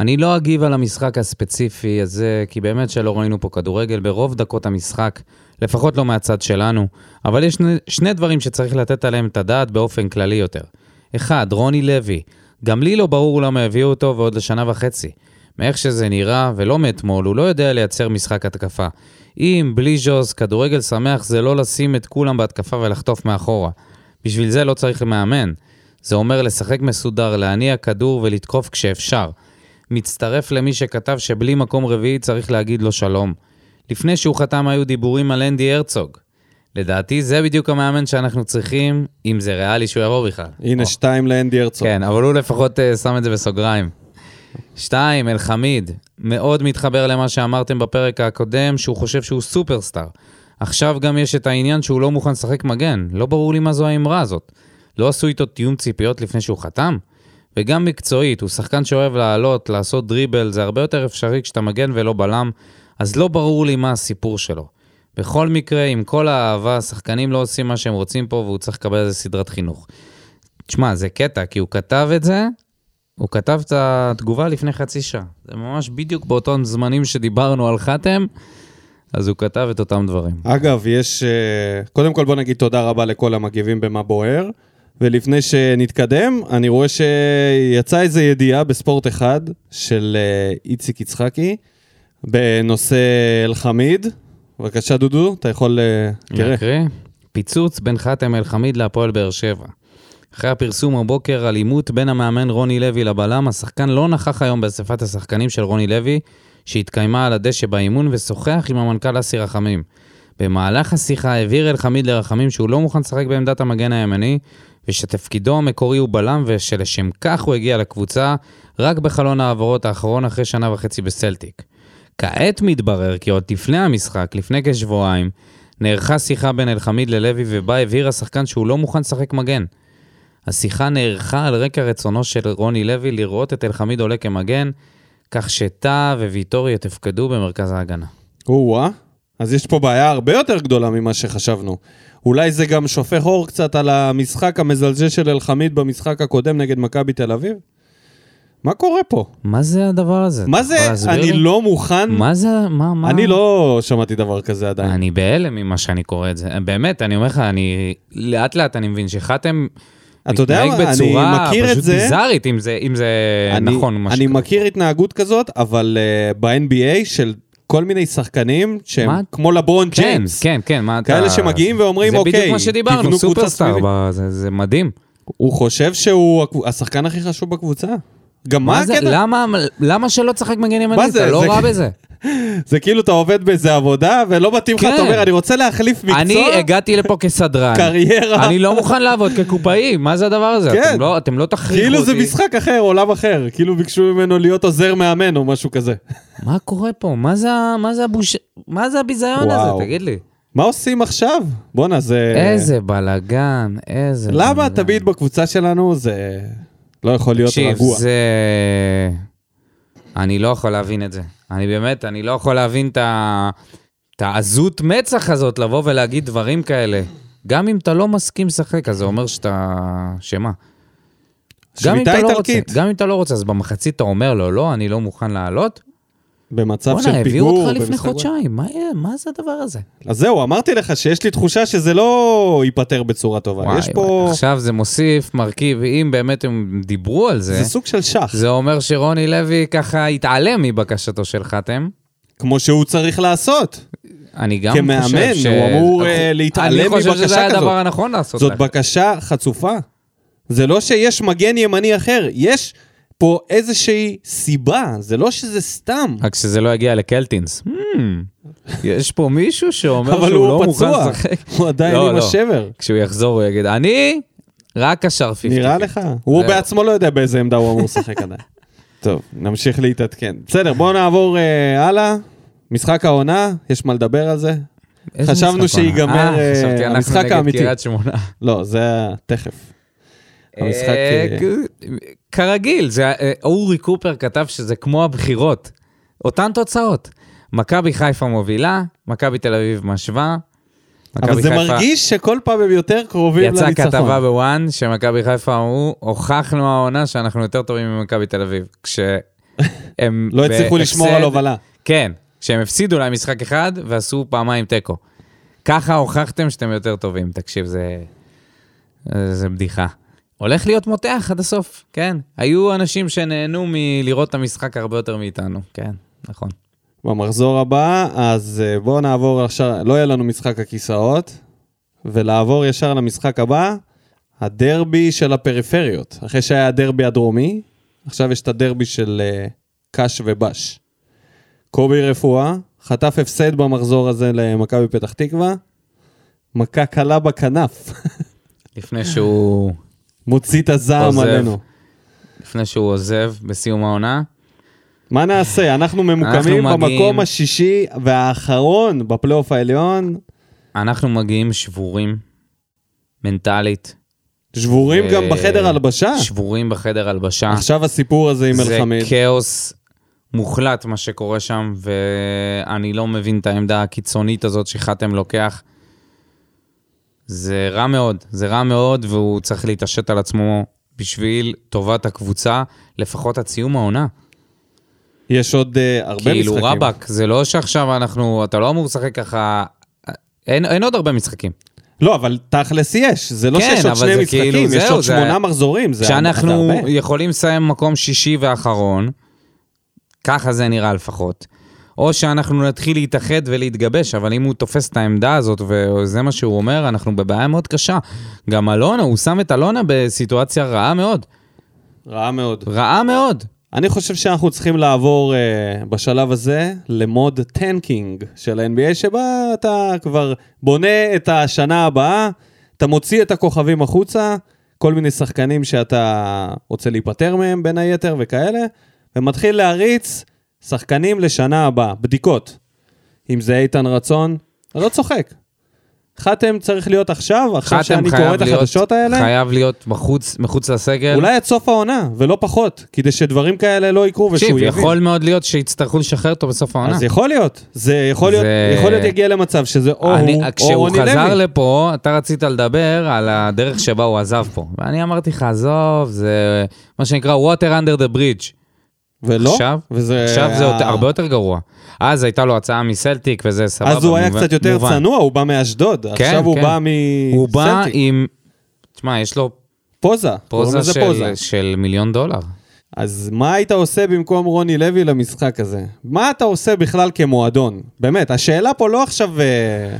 אני לא אגיב על המשחק הספציפי הזה, כי באמת שלא ראינו פה כדורגל ברוב דקות המשחק, לפחות לא מהצד שלנו, אבל יש שני דברים שצריך לתת עליהם את הדעת באופן כללי יותר. אחד, רוני לוי, גם לי לא ברור למה הביאו אותו ועוד לשנה וחצי. מאיך שזה נראה, ולא מאתמול, הוא לא יודע לייצר משחק התקפה. אם בלי ז'וז, כדורגל שמח זה לא לשים את כולם בהתקפה ולחטוף מאחורה. בשביל זה לא צריך מאמן. זה אומר לשחק מסודר, להניע כדור ולתקוף כשאפשר. מצטרף למי שכתב שבלי מקום רביעי צריך להגיד לו שלום. לפני שהוא חתם היו דיבורים על אנדי הרצוג. לדעתי זה בדיוק המאמן שאנחנו צריכים, אם זה ריאלי שהוא יבוא בכלל. הנה או. שתיים לאנדי הרצוג. כן, אבל הוא לפחות uh, שם את זה בסוגריים. שתיים, אלחמיד, מאוד מתחבר למה שאמרתם בפרק הקודם, שהוא חושב שהוא סופרסטאר. עכשיו גם יש את העניין שהוא לא מוכן לשחק מגן. לא ברור לי מה זו האמרה הזאת. לא עשו איתו תיאום ציפיות לפני שהוא חתם? וגם מקצועית, הוא שחקן שאוהב לעלות, לעשות דריבל, זה הרבה יותר אפשרי כשאתה מגן ולא בלם, אז לא ברור לי מה הסיפור שלו. בכל מקרה, עם כל האהבה, השחקנים לא עושים מה שהם רוצים פה, והוא צריך לקבל איזה סדרת חינוך. תשמע, זה קטע, כי הוא כתב את זה, הוא כתב את התגובה לפני חצי שעה. זה ממש בדיוק באותם זמנים שדיברנו על חתם, אז הוא כתב את אותם דברים. אגב, יש... אה, קודם כל בוא נגיד תודה רבה לכל המגיבים במה בוער. ולפני שנתקדם, אני רואה שיצאה איזו ידיעה בספורט אחד של אה, איציק יצחקי בנושא אלחמיד. בבקשה, דודו, אתה יכול... אה, תראה. נקריא. פיצוץ בין חתם אל-חמיד להפועל באר שבע. אחרי הפרסום הבוקר על עימות בין המאמן רוני לוי לבלם, השחקן לא נכח היום באספת השחקנים של רוני לוי, שהתקיימה על הדשא באימון, ושוחח עם המנכ"ל אסי רחמים. במהלך השיחה הבהיר אל-חמיד לרחמים שהוא לא מוכן לשחק בעמדת המגן הימני, ושתפקידו המקורי הוא בלם, ושלשם כך הוא הגיע לקבוצה רק בחלון ההעברות האחרון אחרי שנה וחצי בסלטיק. כעת מתברר כי עוד לפני המשחק, לפני כשבועיים, נערכה שיחה בין אלחמיד ללוי ובה הבהיר השחקן שהוא לא מוכן לשחק מגן. השיחה נערכה על רקע רצונו של רוני לוי לראות את אלחמיד עולה כמגן, כך שטאה וויטוריה תפקדו במרכז ההגנה. או-אה, אז יש פה בעיה הרבה יותר גדולה ממה שחשבנו. אולי זה גם שופך אור קצת על המשחק המזלזל של אלחמיד במשחק הקודם נגד מכבי תל אביב? מה קורה פה? מה זה הדבר הזה? מה זה אני לי? לא מוכן... מה זה, מה, מה? אני לא שמעתי דבר כזה עדיין. אני בהלם ממה שאני קורא את זה. באמת, אני אומר לך, אני... לאט לאט אני מבין שחתם אתה יודע מה, אני מכיר את פשוט זה. ביזארית, אם זה, אם זה אני, נכון. אני שקורה. מכיר התנהגות כזאת, אבל uh, ב-NBA של כל מיני שחקנים שהם מה? כמו לברון כן, ג'יימס. כן, כן, מה אתה... כאלה שמגיעים ואומרים, זה "אוקיי, בדיוק מה שדיברנו, סופרסטאר, סביבי." ב- זה- זה מדהים. הוא חושב שהוא השחקן הכי חשוב בקבוצה. גם מה הקטע? למה, למה שלא תשחק מגן ימני? אתה לא רע בזה. זה כאילו אתה עובד באיזה עבודה ולא מתאים לך, כן. אתה אומר, אני רוצה להחליף מקצוע, אני הגעתי לפה כסדרן. קריירה. אני לא מוכן לעבוד כקופאי, מה זה הדבר הזה? כן. אתם לא- אתם לא תכריחו אותי. כאילו זה משחק אחר, עולם אחר. כאילו ביקשו ממנו להיות עוזר מאמן או משהו כזה. מה קורה פה? מה זה הביזיון. הזה? תגיד לי. מה עושים עכשיו? בואנה, זה... איזה בלאגן, איזה... למה. תמיד בקבוצה שלנו זה לא יכול להיות תקשיב, רגוע? זה... אני לא יכול להבין את זה. אני באמת, אני לא יכול להבין את ה... את העזות מצח הזאת לבוא ולהגיד דברים כאלה. גם אם אתה לא מסכים לשחק, אז זה אומר שאתה... שמה? גם אם אתה לא רוצה. גם אם אתה לא רוצה, אז במחצית אתה אומר לו, לא, אני לא מוכן לעלות? במצב של בואנה, הביאו פיגור. אותך לפני חודשיים, מה? מה זה הדבר הזה? אז זהו, אמרתי לך שיש לי תחושה שזה לא ייפתר בצורה טובה. יש וואי, פה... עכשיו זה מוסיף מרכיב, אם באמת הם דיברו על זה, זה סוג של שח. זה אומר שרוני לוי ככה התעלם מבקשתו של חתם. כמו שהוא צריך לעשות. אני גם כמאמן, חושב ש... הוא אמור, אה, להתעלם אני חושב שזה מבקשה היה כזאת. הדבר הנכון לעשות. זאת לך. בקשה חצופה. זה לא שיש מגן ימני אחר, יש פה איזושהי סיבה, זה לא שזה סתם. רק שזה לא יגיע לקלטינס. Hmm, יש פה מישהו שאומר אבל שהוא הוא לא מוכן פצוע, לשחק. הוא עדיין לא, עם לא. השבר. כשהוא יחזור הוא יגיד, אני רק 50. נראה לך? הוא. בעצמו לא יודע באיזה עמדה הוא אמור לשחק עדיין. טוב, נמשיך להתעדכן. בסדר, בואו נעבור אה, הלאה. משחק העונה, יש מה לדבר על זה? חשבנו? שיגמר, אה, אה, חשבתי אנחנו המשחק נגד האמיתי. קריית שמונה. לא, זה תכף. המשחק... אה, אה, כרגיל, זה, אה, אורי קופר כתב שזה כמו הבחירות. אותן תוצאות. מכבי חיפה מובילה, מכבי תל אביב משווה. אבל זה חיפה- מרגיש שכל פעם הם יותר קרובים יצאה לניצחון. כתבה בוואן שמכבי חיפה אמרו, הוכחנו העונה שאנחנו יותר טובים ממכבי תל אביב. כשהם... לא הצליחו לשמור על הובלה. כן, כשהם הפסידו להם משחק אחד ועשו פעמיים תיקו. ככה הוכחתם שאתם יותר טובים. תקשיב, זה... זה בדיחה. הולך להיות מותח עד הסוף, כן. היו אנשים שנהנו מלראות את המשחק הרבה יותר מאיתנו, כן, נכון. במחזור הבא, אז אה, בואו נעבור עכשיו, לא יהיה לנו משחק הכיסאות, ולעבור ישר למשחק הבא, הדרבי של הפריפריות. אחרי שהיה הדרבי הדרומי, עכשיו יש את הדרבי של אה, קאש ובש. קובי רפואה חטף הפסד במחזור הזה למכבי פתח תקווה, מכה קלה בכנף, לפני שהוא, מוציא את הזעם עוזב. עלינו. לפני שהוא עוזב בסיום העונה. מה נעשה? אנחנו ממוקמים אנחנו מגיעים- במקום השישי והאחרון בפלייאוף העליון. אנחנו מגיעים שבורים, מנטלית. שבורים גם ו- בחדר הלבשה. שבורים בחדר הלבשה. עכשיו הסיפור הזה עם זה אלחמיד. כאוס מוחלט מה שקורה שם, ואני לא מבין את העמדה הקיצונית הזאת שחתם לוקח. זה רע מאוד, זה רע מאוד, והוא צריך להתעשת על עצמו בשביל טובת הקבוצה, לפחות עד סיום העונה. יש עוד uh, הרבה כאילו, משחקים. רבאק, זה לא שעכשיו אנחנו, אתה לא אמור לשחק ככה, אין, אין עוד הרבה משחקים. לא, אבל תכלס יש. זה לא כן, שיש עוד שני משחקים, כאילו, יש זהו, עוד זה- שמונה מחזורים. זה שאנחנו זה הרבה. יכולים לסיים מקום שישי ואחרון, ככה זה נראה לפחות. או שאנחנו נתחיל להתאחד ולהתגבש, אבל אם הוא תופס את העמדה הזאת וזה מה שהוא אומר, אנחנו בבעיה מאוד קשה. גם אלונה, הוא שם את אלונה בסיטואציה רעה מאוד. רע מאוד. רעה מאוד. אני חושב שאנחנו צריכים לעבור uh, בשלב הזה ל mode tanking של ה-NBA, שבה אתה כבר בונה את השנה הבאה, אתה מוציא את הכוכבים החוצה, כל מיני שחקנים שאתה רוצה להיפטר מהם בין היתר וכאלה, ומתחיל להריץ שחקנים לשנה הבאה, בדיקות. אם זה איתן רצון, אני לא צוחק. חתם צריך להיות עכשיו, חתם שאני קורא את החדשות האלה, חייב להיות מחוץ, מחוץ לסגל. אולי עד סוף העונה, ולא פחות, כדי שדברים כאלה לא יקרו ושהוא תקשיב, יבין. יכול מאוד להיות שיצטרכו לשחרר אותו בסוף העונה. אז יכול להיות, זה יכול להיות, זה- יכול להיות יגיע למצב שזה או אני, הוא או כשהוא רוני חזר לוי. לפה, אתה רצית לדבר על הדרך שבה הוא עזב פה. ואני אמרתי לך, עזוב, זה מה שנקרא water under the bridge. ולא, עכשיו, וזה... עכשיו זה ה- יותר- הרבה יותר גרוע. אז הייתה לו הצעה מסלטיק וזה סבבה. אז הוא היה מובן- קצת יותר מובן. צנוע, הוא בא מאשדוד, עכשיו הוא כן. בא הוא בא מסלטיק. עם... תשמע, יש לו פוזה, פוזה לזה פוזה. של, של מיליון דולר. אז מה היית עושה במקום רוני לוי למשחק הזה? מה אתה עושה בכלל כמועדון? באמת, השאלה פה לא עכשיו אה,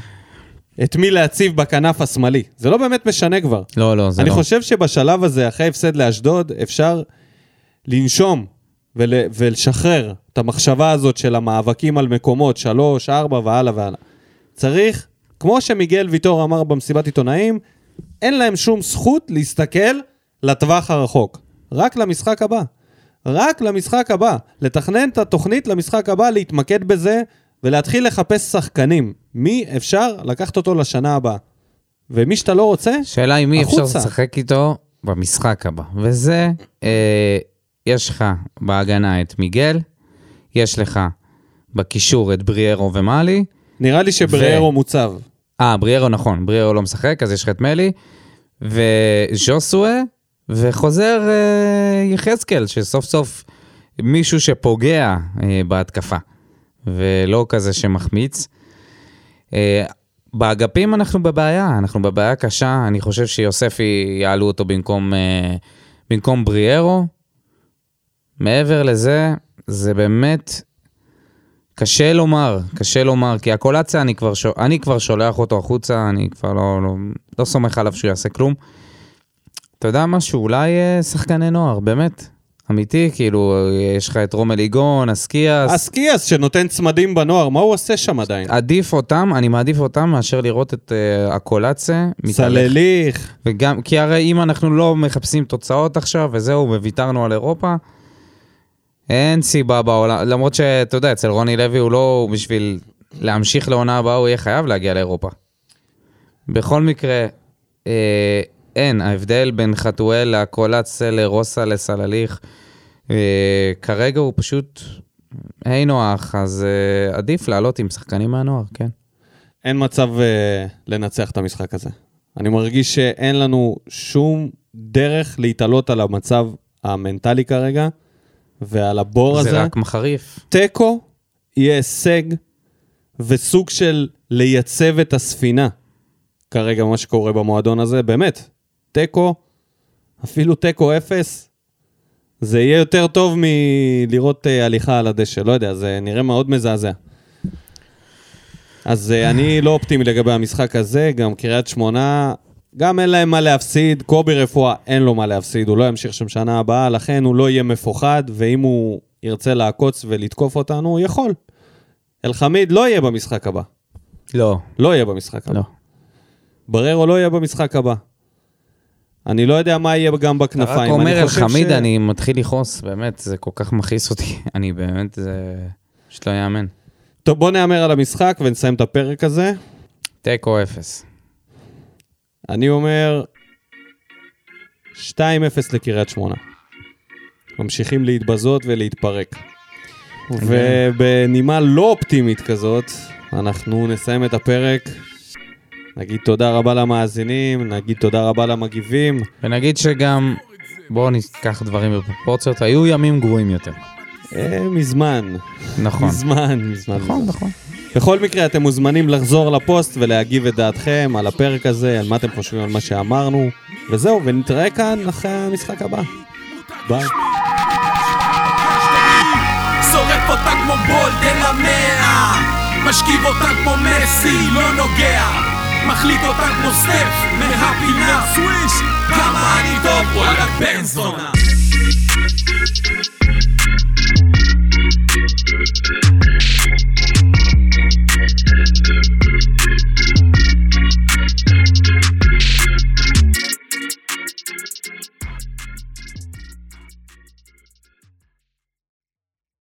את מי להציב בכנף השמאלי. זה לא באמת משנה כבר. לא, לא, זה אני לא. חושב שבשלב הזה, אחרי הפסד לאשדוד, אפשר לנשום ול, ולשחרר את המחשבה הזאת של המאבקים על מקומות, שלוש, ארבע והלאה והלאה. צריך, כמו שמיגל ויטור אמר במסיבת עיתונאים, אין להם שום זכות להסתכל לטווח הרחוק. רק למשחק הבא. רק למשחק הבא. לתכנן את התוכנית למשחק הבא, להתמקד בזה, ולהתחיל לחפש שחקנים. מי אפשר לקחת אותו לשנה הבאה. ומי שאתה לא רוצה, שאלה עם מי אפשר החוצה. לשחק איתו במשחק הבא. וזה, אה, יש לך בהגנה את מיגל, יש לך בקישור את בריארו ומאלי. נראה לי שבריירו מוצב. אה, בריארו נכון, בריארו לא משחק, אז יש לך את מלי, וז'וסואה, וחוזר אה, יחזקאל, שסוף סוף מישהו שפוגע אה, בהתקפה, ולא כזה שמחמיץ. אה, באגפים אנחנו בבעיה, אנחנו בבעיה קשה, אני חושב שיוספי יעלו אותו במקום, אה, במקום בריארו. מעבר לזה, זה באמת קשה לומר, קשה לומר, כי הקולציה, אני כבר, שו, אני כבר שולח אותו החוצה, אני כבר לא, לא, לא סומך עליו שהוא יעשה כלום. אתה יודע משהו, אולי אה, שחקני נוער, באמת, אמיתי, כאילו, יש לך את רומל ליגון, אסקיאס, אסקיאס שנותן צמדים בנוער, מה הוא עושה שם עדיין? עדיף אותם, אני מעדיף אותם מאשר לראות את uh, הקולציה. סלליך. וגם, כי הרי אם אנחנו לא מחפשים תוצאות עכשיו, וזהו, וויתרנו על אירופה, אין סיבה בעולם, למרות שאתה יודע, אצל רוני לוי הוא לא, הוא בשביל להמשיך לעונה הבאה, הוא יהיה חייב להגיע לאירופה. בכל מקרה, אה, אין, ההבדל בין חתואל לקולציה לרוסה לסלליך, אה, כרגע הוא פשוט היי נוח, אז אה, עדיף לעלות עם שחקנים מהנוער, כן. אין מצב uh, לנצח את המשחק הזה. אני מרגיש שאין לנו שום דרך להתעלות על המצב המנטלי כרגע, ועל הבור הזה. זה רק מחריף. תיקו יהיה הישג וסוג של לייצב את הספינה. כרגע מה שקורה במועדון הזה, באמת. תיקו, אפילו תיקו אפס, זה יהיה יותר טוב מלראות uh, הליכה על הדשא, לא יודע, זה נראה מאוד מזעזע. אז uh, אני לא אופטימי לגבי המשחק הזה, גם קריית שמונה, גם אין להם מה להפסיד, קובי רפואה אין לו מה להפסיד, הוא לא ימשיך שם שנה הבאה, לכן הוא לא יהיה מפוחד, ואם הוא ירצה לעקוץ ולתקוף אותנו, הוא יכול. אלחמיד לא יהיה במשחק הבא. לא, לא יהיה במשחק הבא. לא. בררו לא יהיה במשחק הבא. אני לא יודע מה יהיה גם אתה בכנפיים. רק אומר אני אלחמיד, ש- אני מתחיל לכעוס, באמת, זה כל כך מכעיס אותי. אני באמת, זה פשוט לא יאמן. טוב, בוא נהמר על המשחק ונסיים את הפרק הזה. תיקו אפס. אני אומר 2-0 לקריית שמונה. ממשיכים להתבזות ולהתפרק. ובנימה לא אופטימית כזאת, אנחנו נסיים את הפרק. נגיד תודה רבה למאזינים, נגיד תודה רבה למגיבים. ונגיד שגם, בואו ניקח דברים בפרופורציות, היו ימים גרועים יותר. אה, מזמן, נכון. מזמן, מזמן. נכון, נכון. בכל מקרה, אתם מוזמנים לחזור לפוסט ולהגיב את דעתכם על הפרק הזה, על מה אתם חושבים על מה שאמרנו, וזהו, ונתראה כאן אחרי המשחק הבא. ביי. שורף אותה כמו בולדן המאה, משכיב אותה כמו מסי, לא נוגע, מחליט אותה כמו סטף, מהפינה סוויש, כמה אני טוב, וואלה בן זונה. Thank you. Thank you.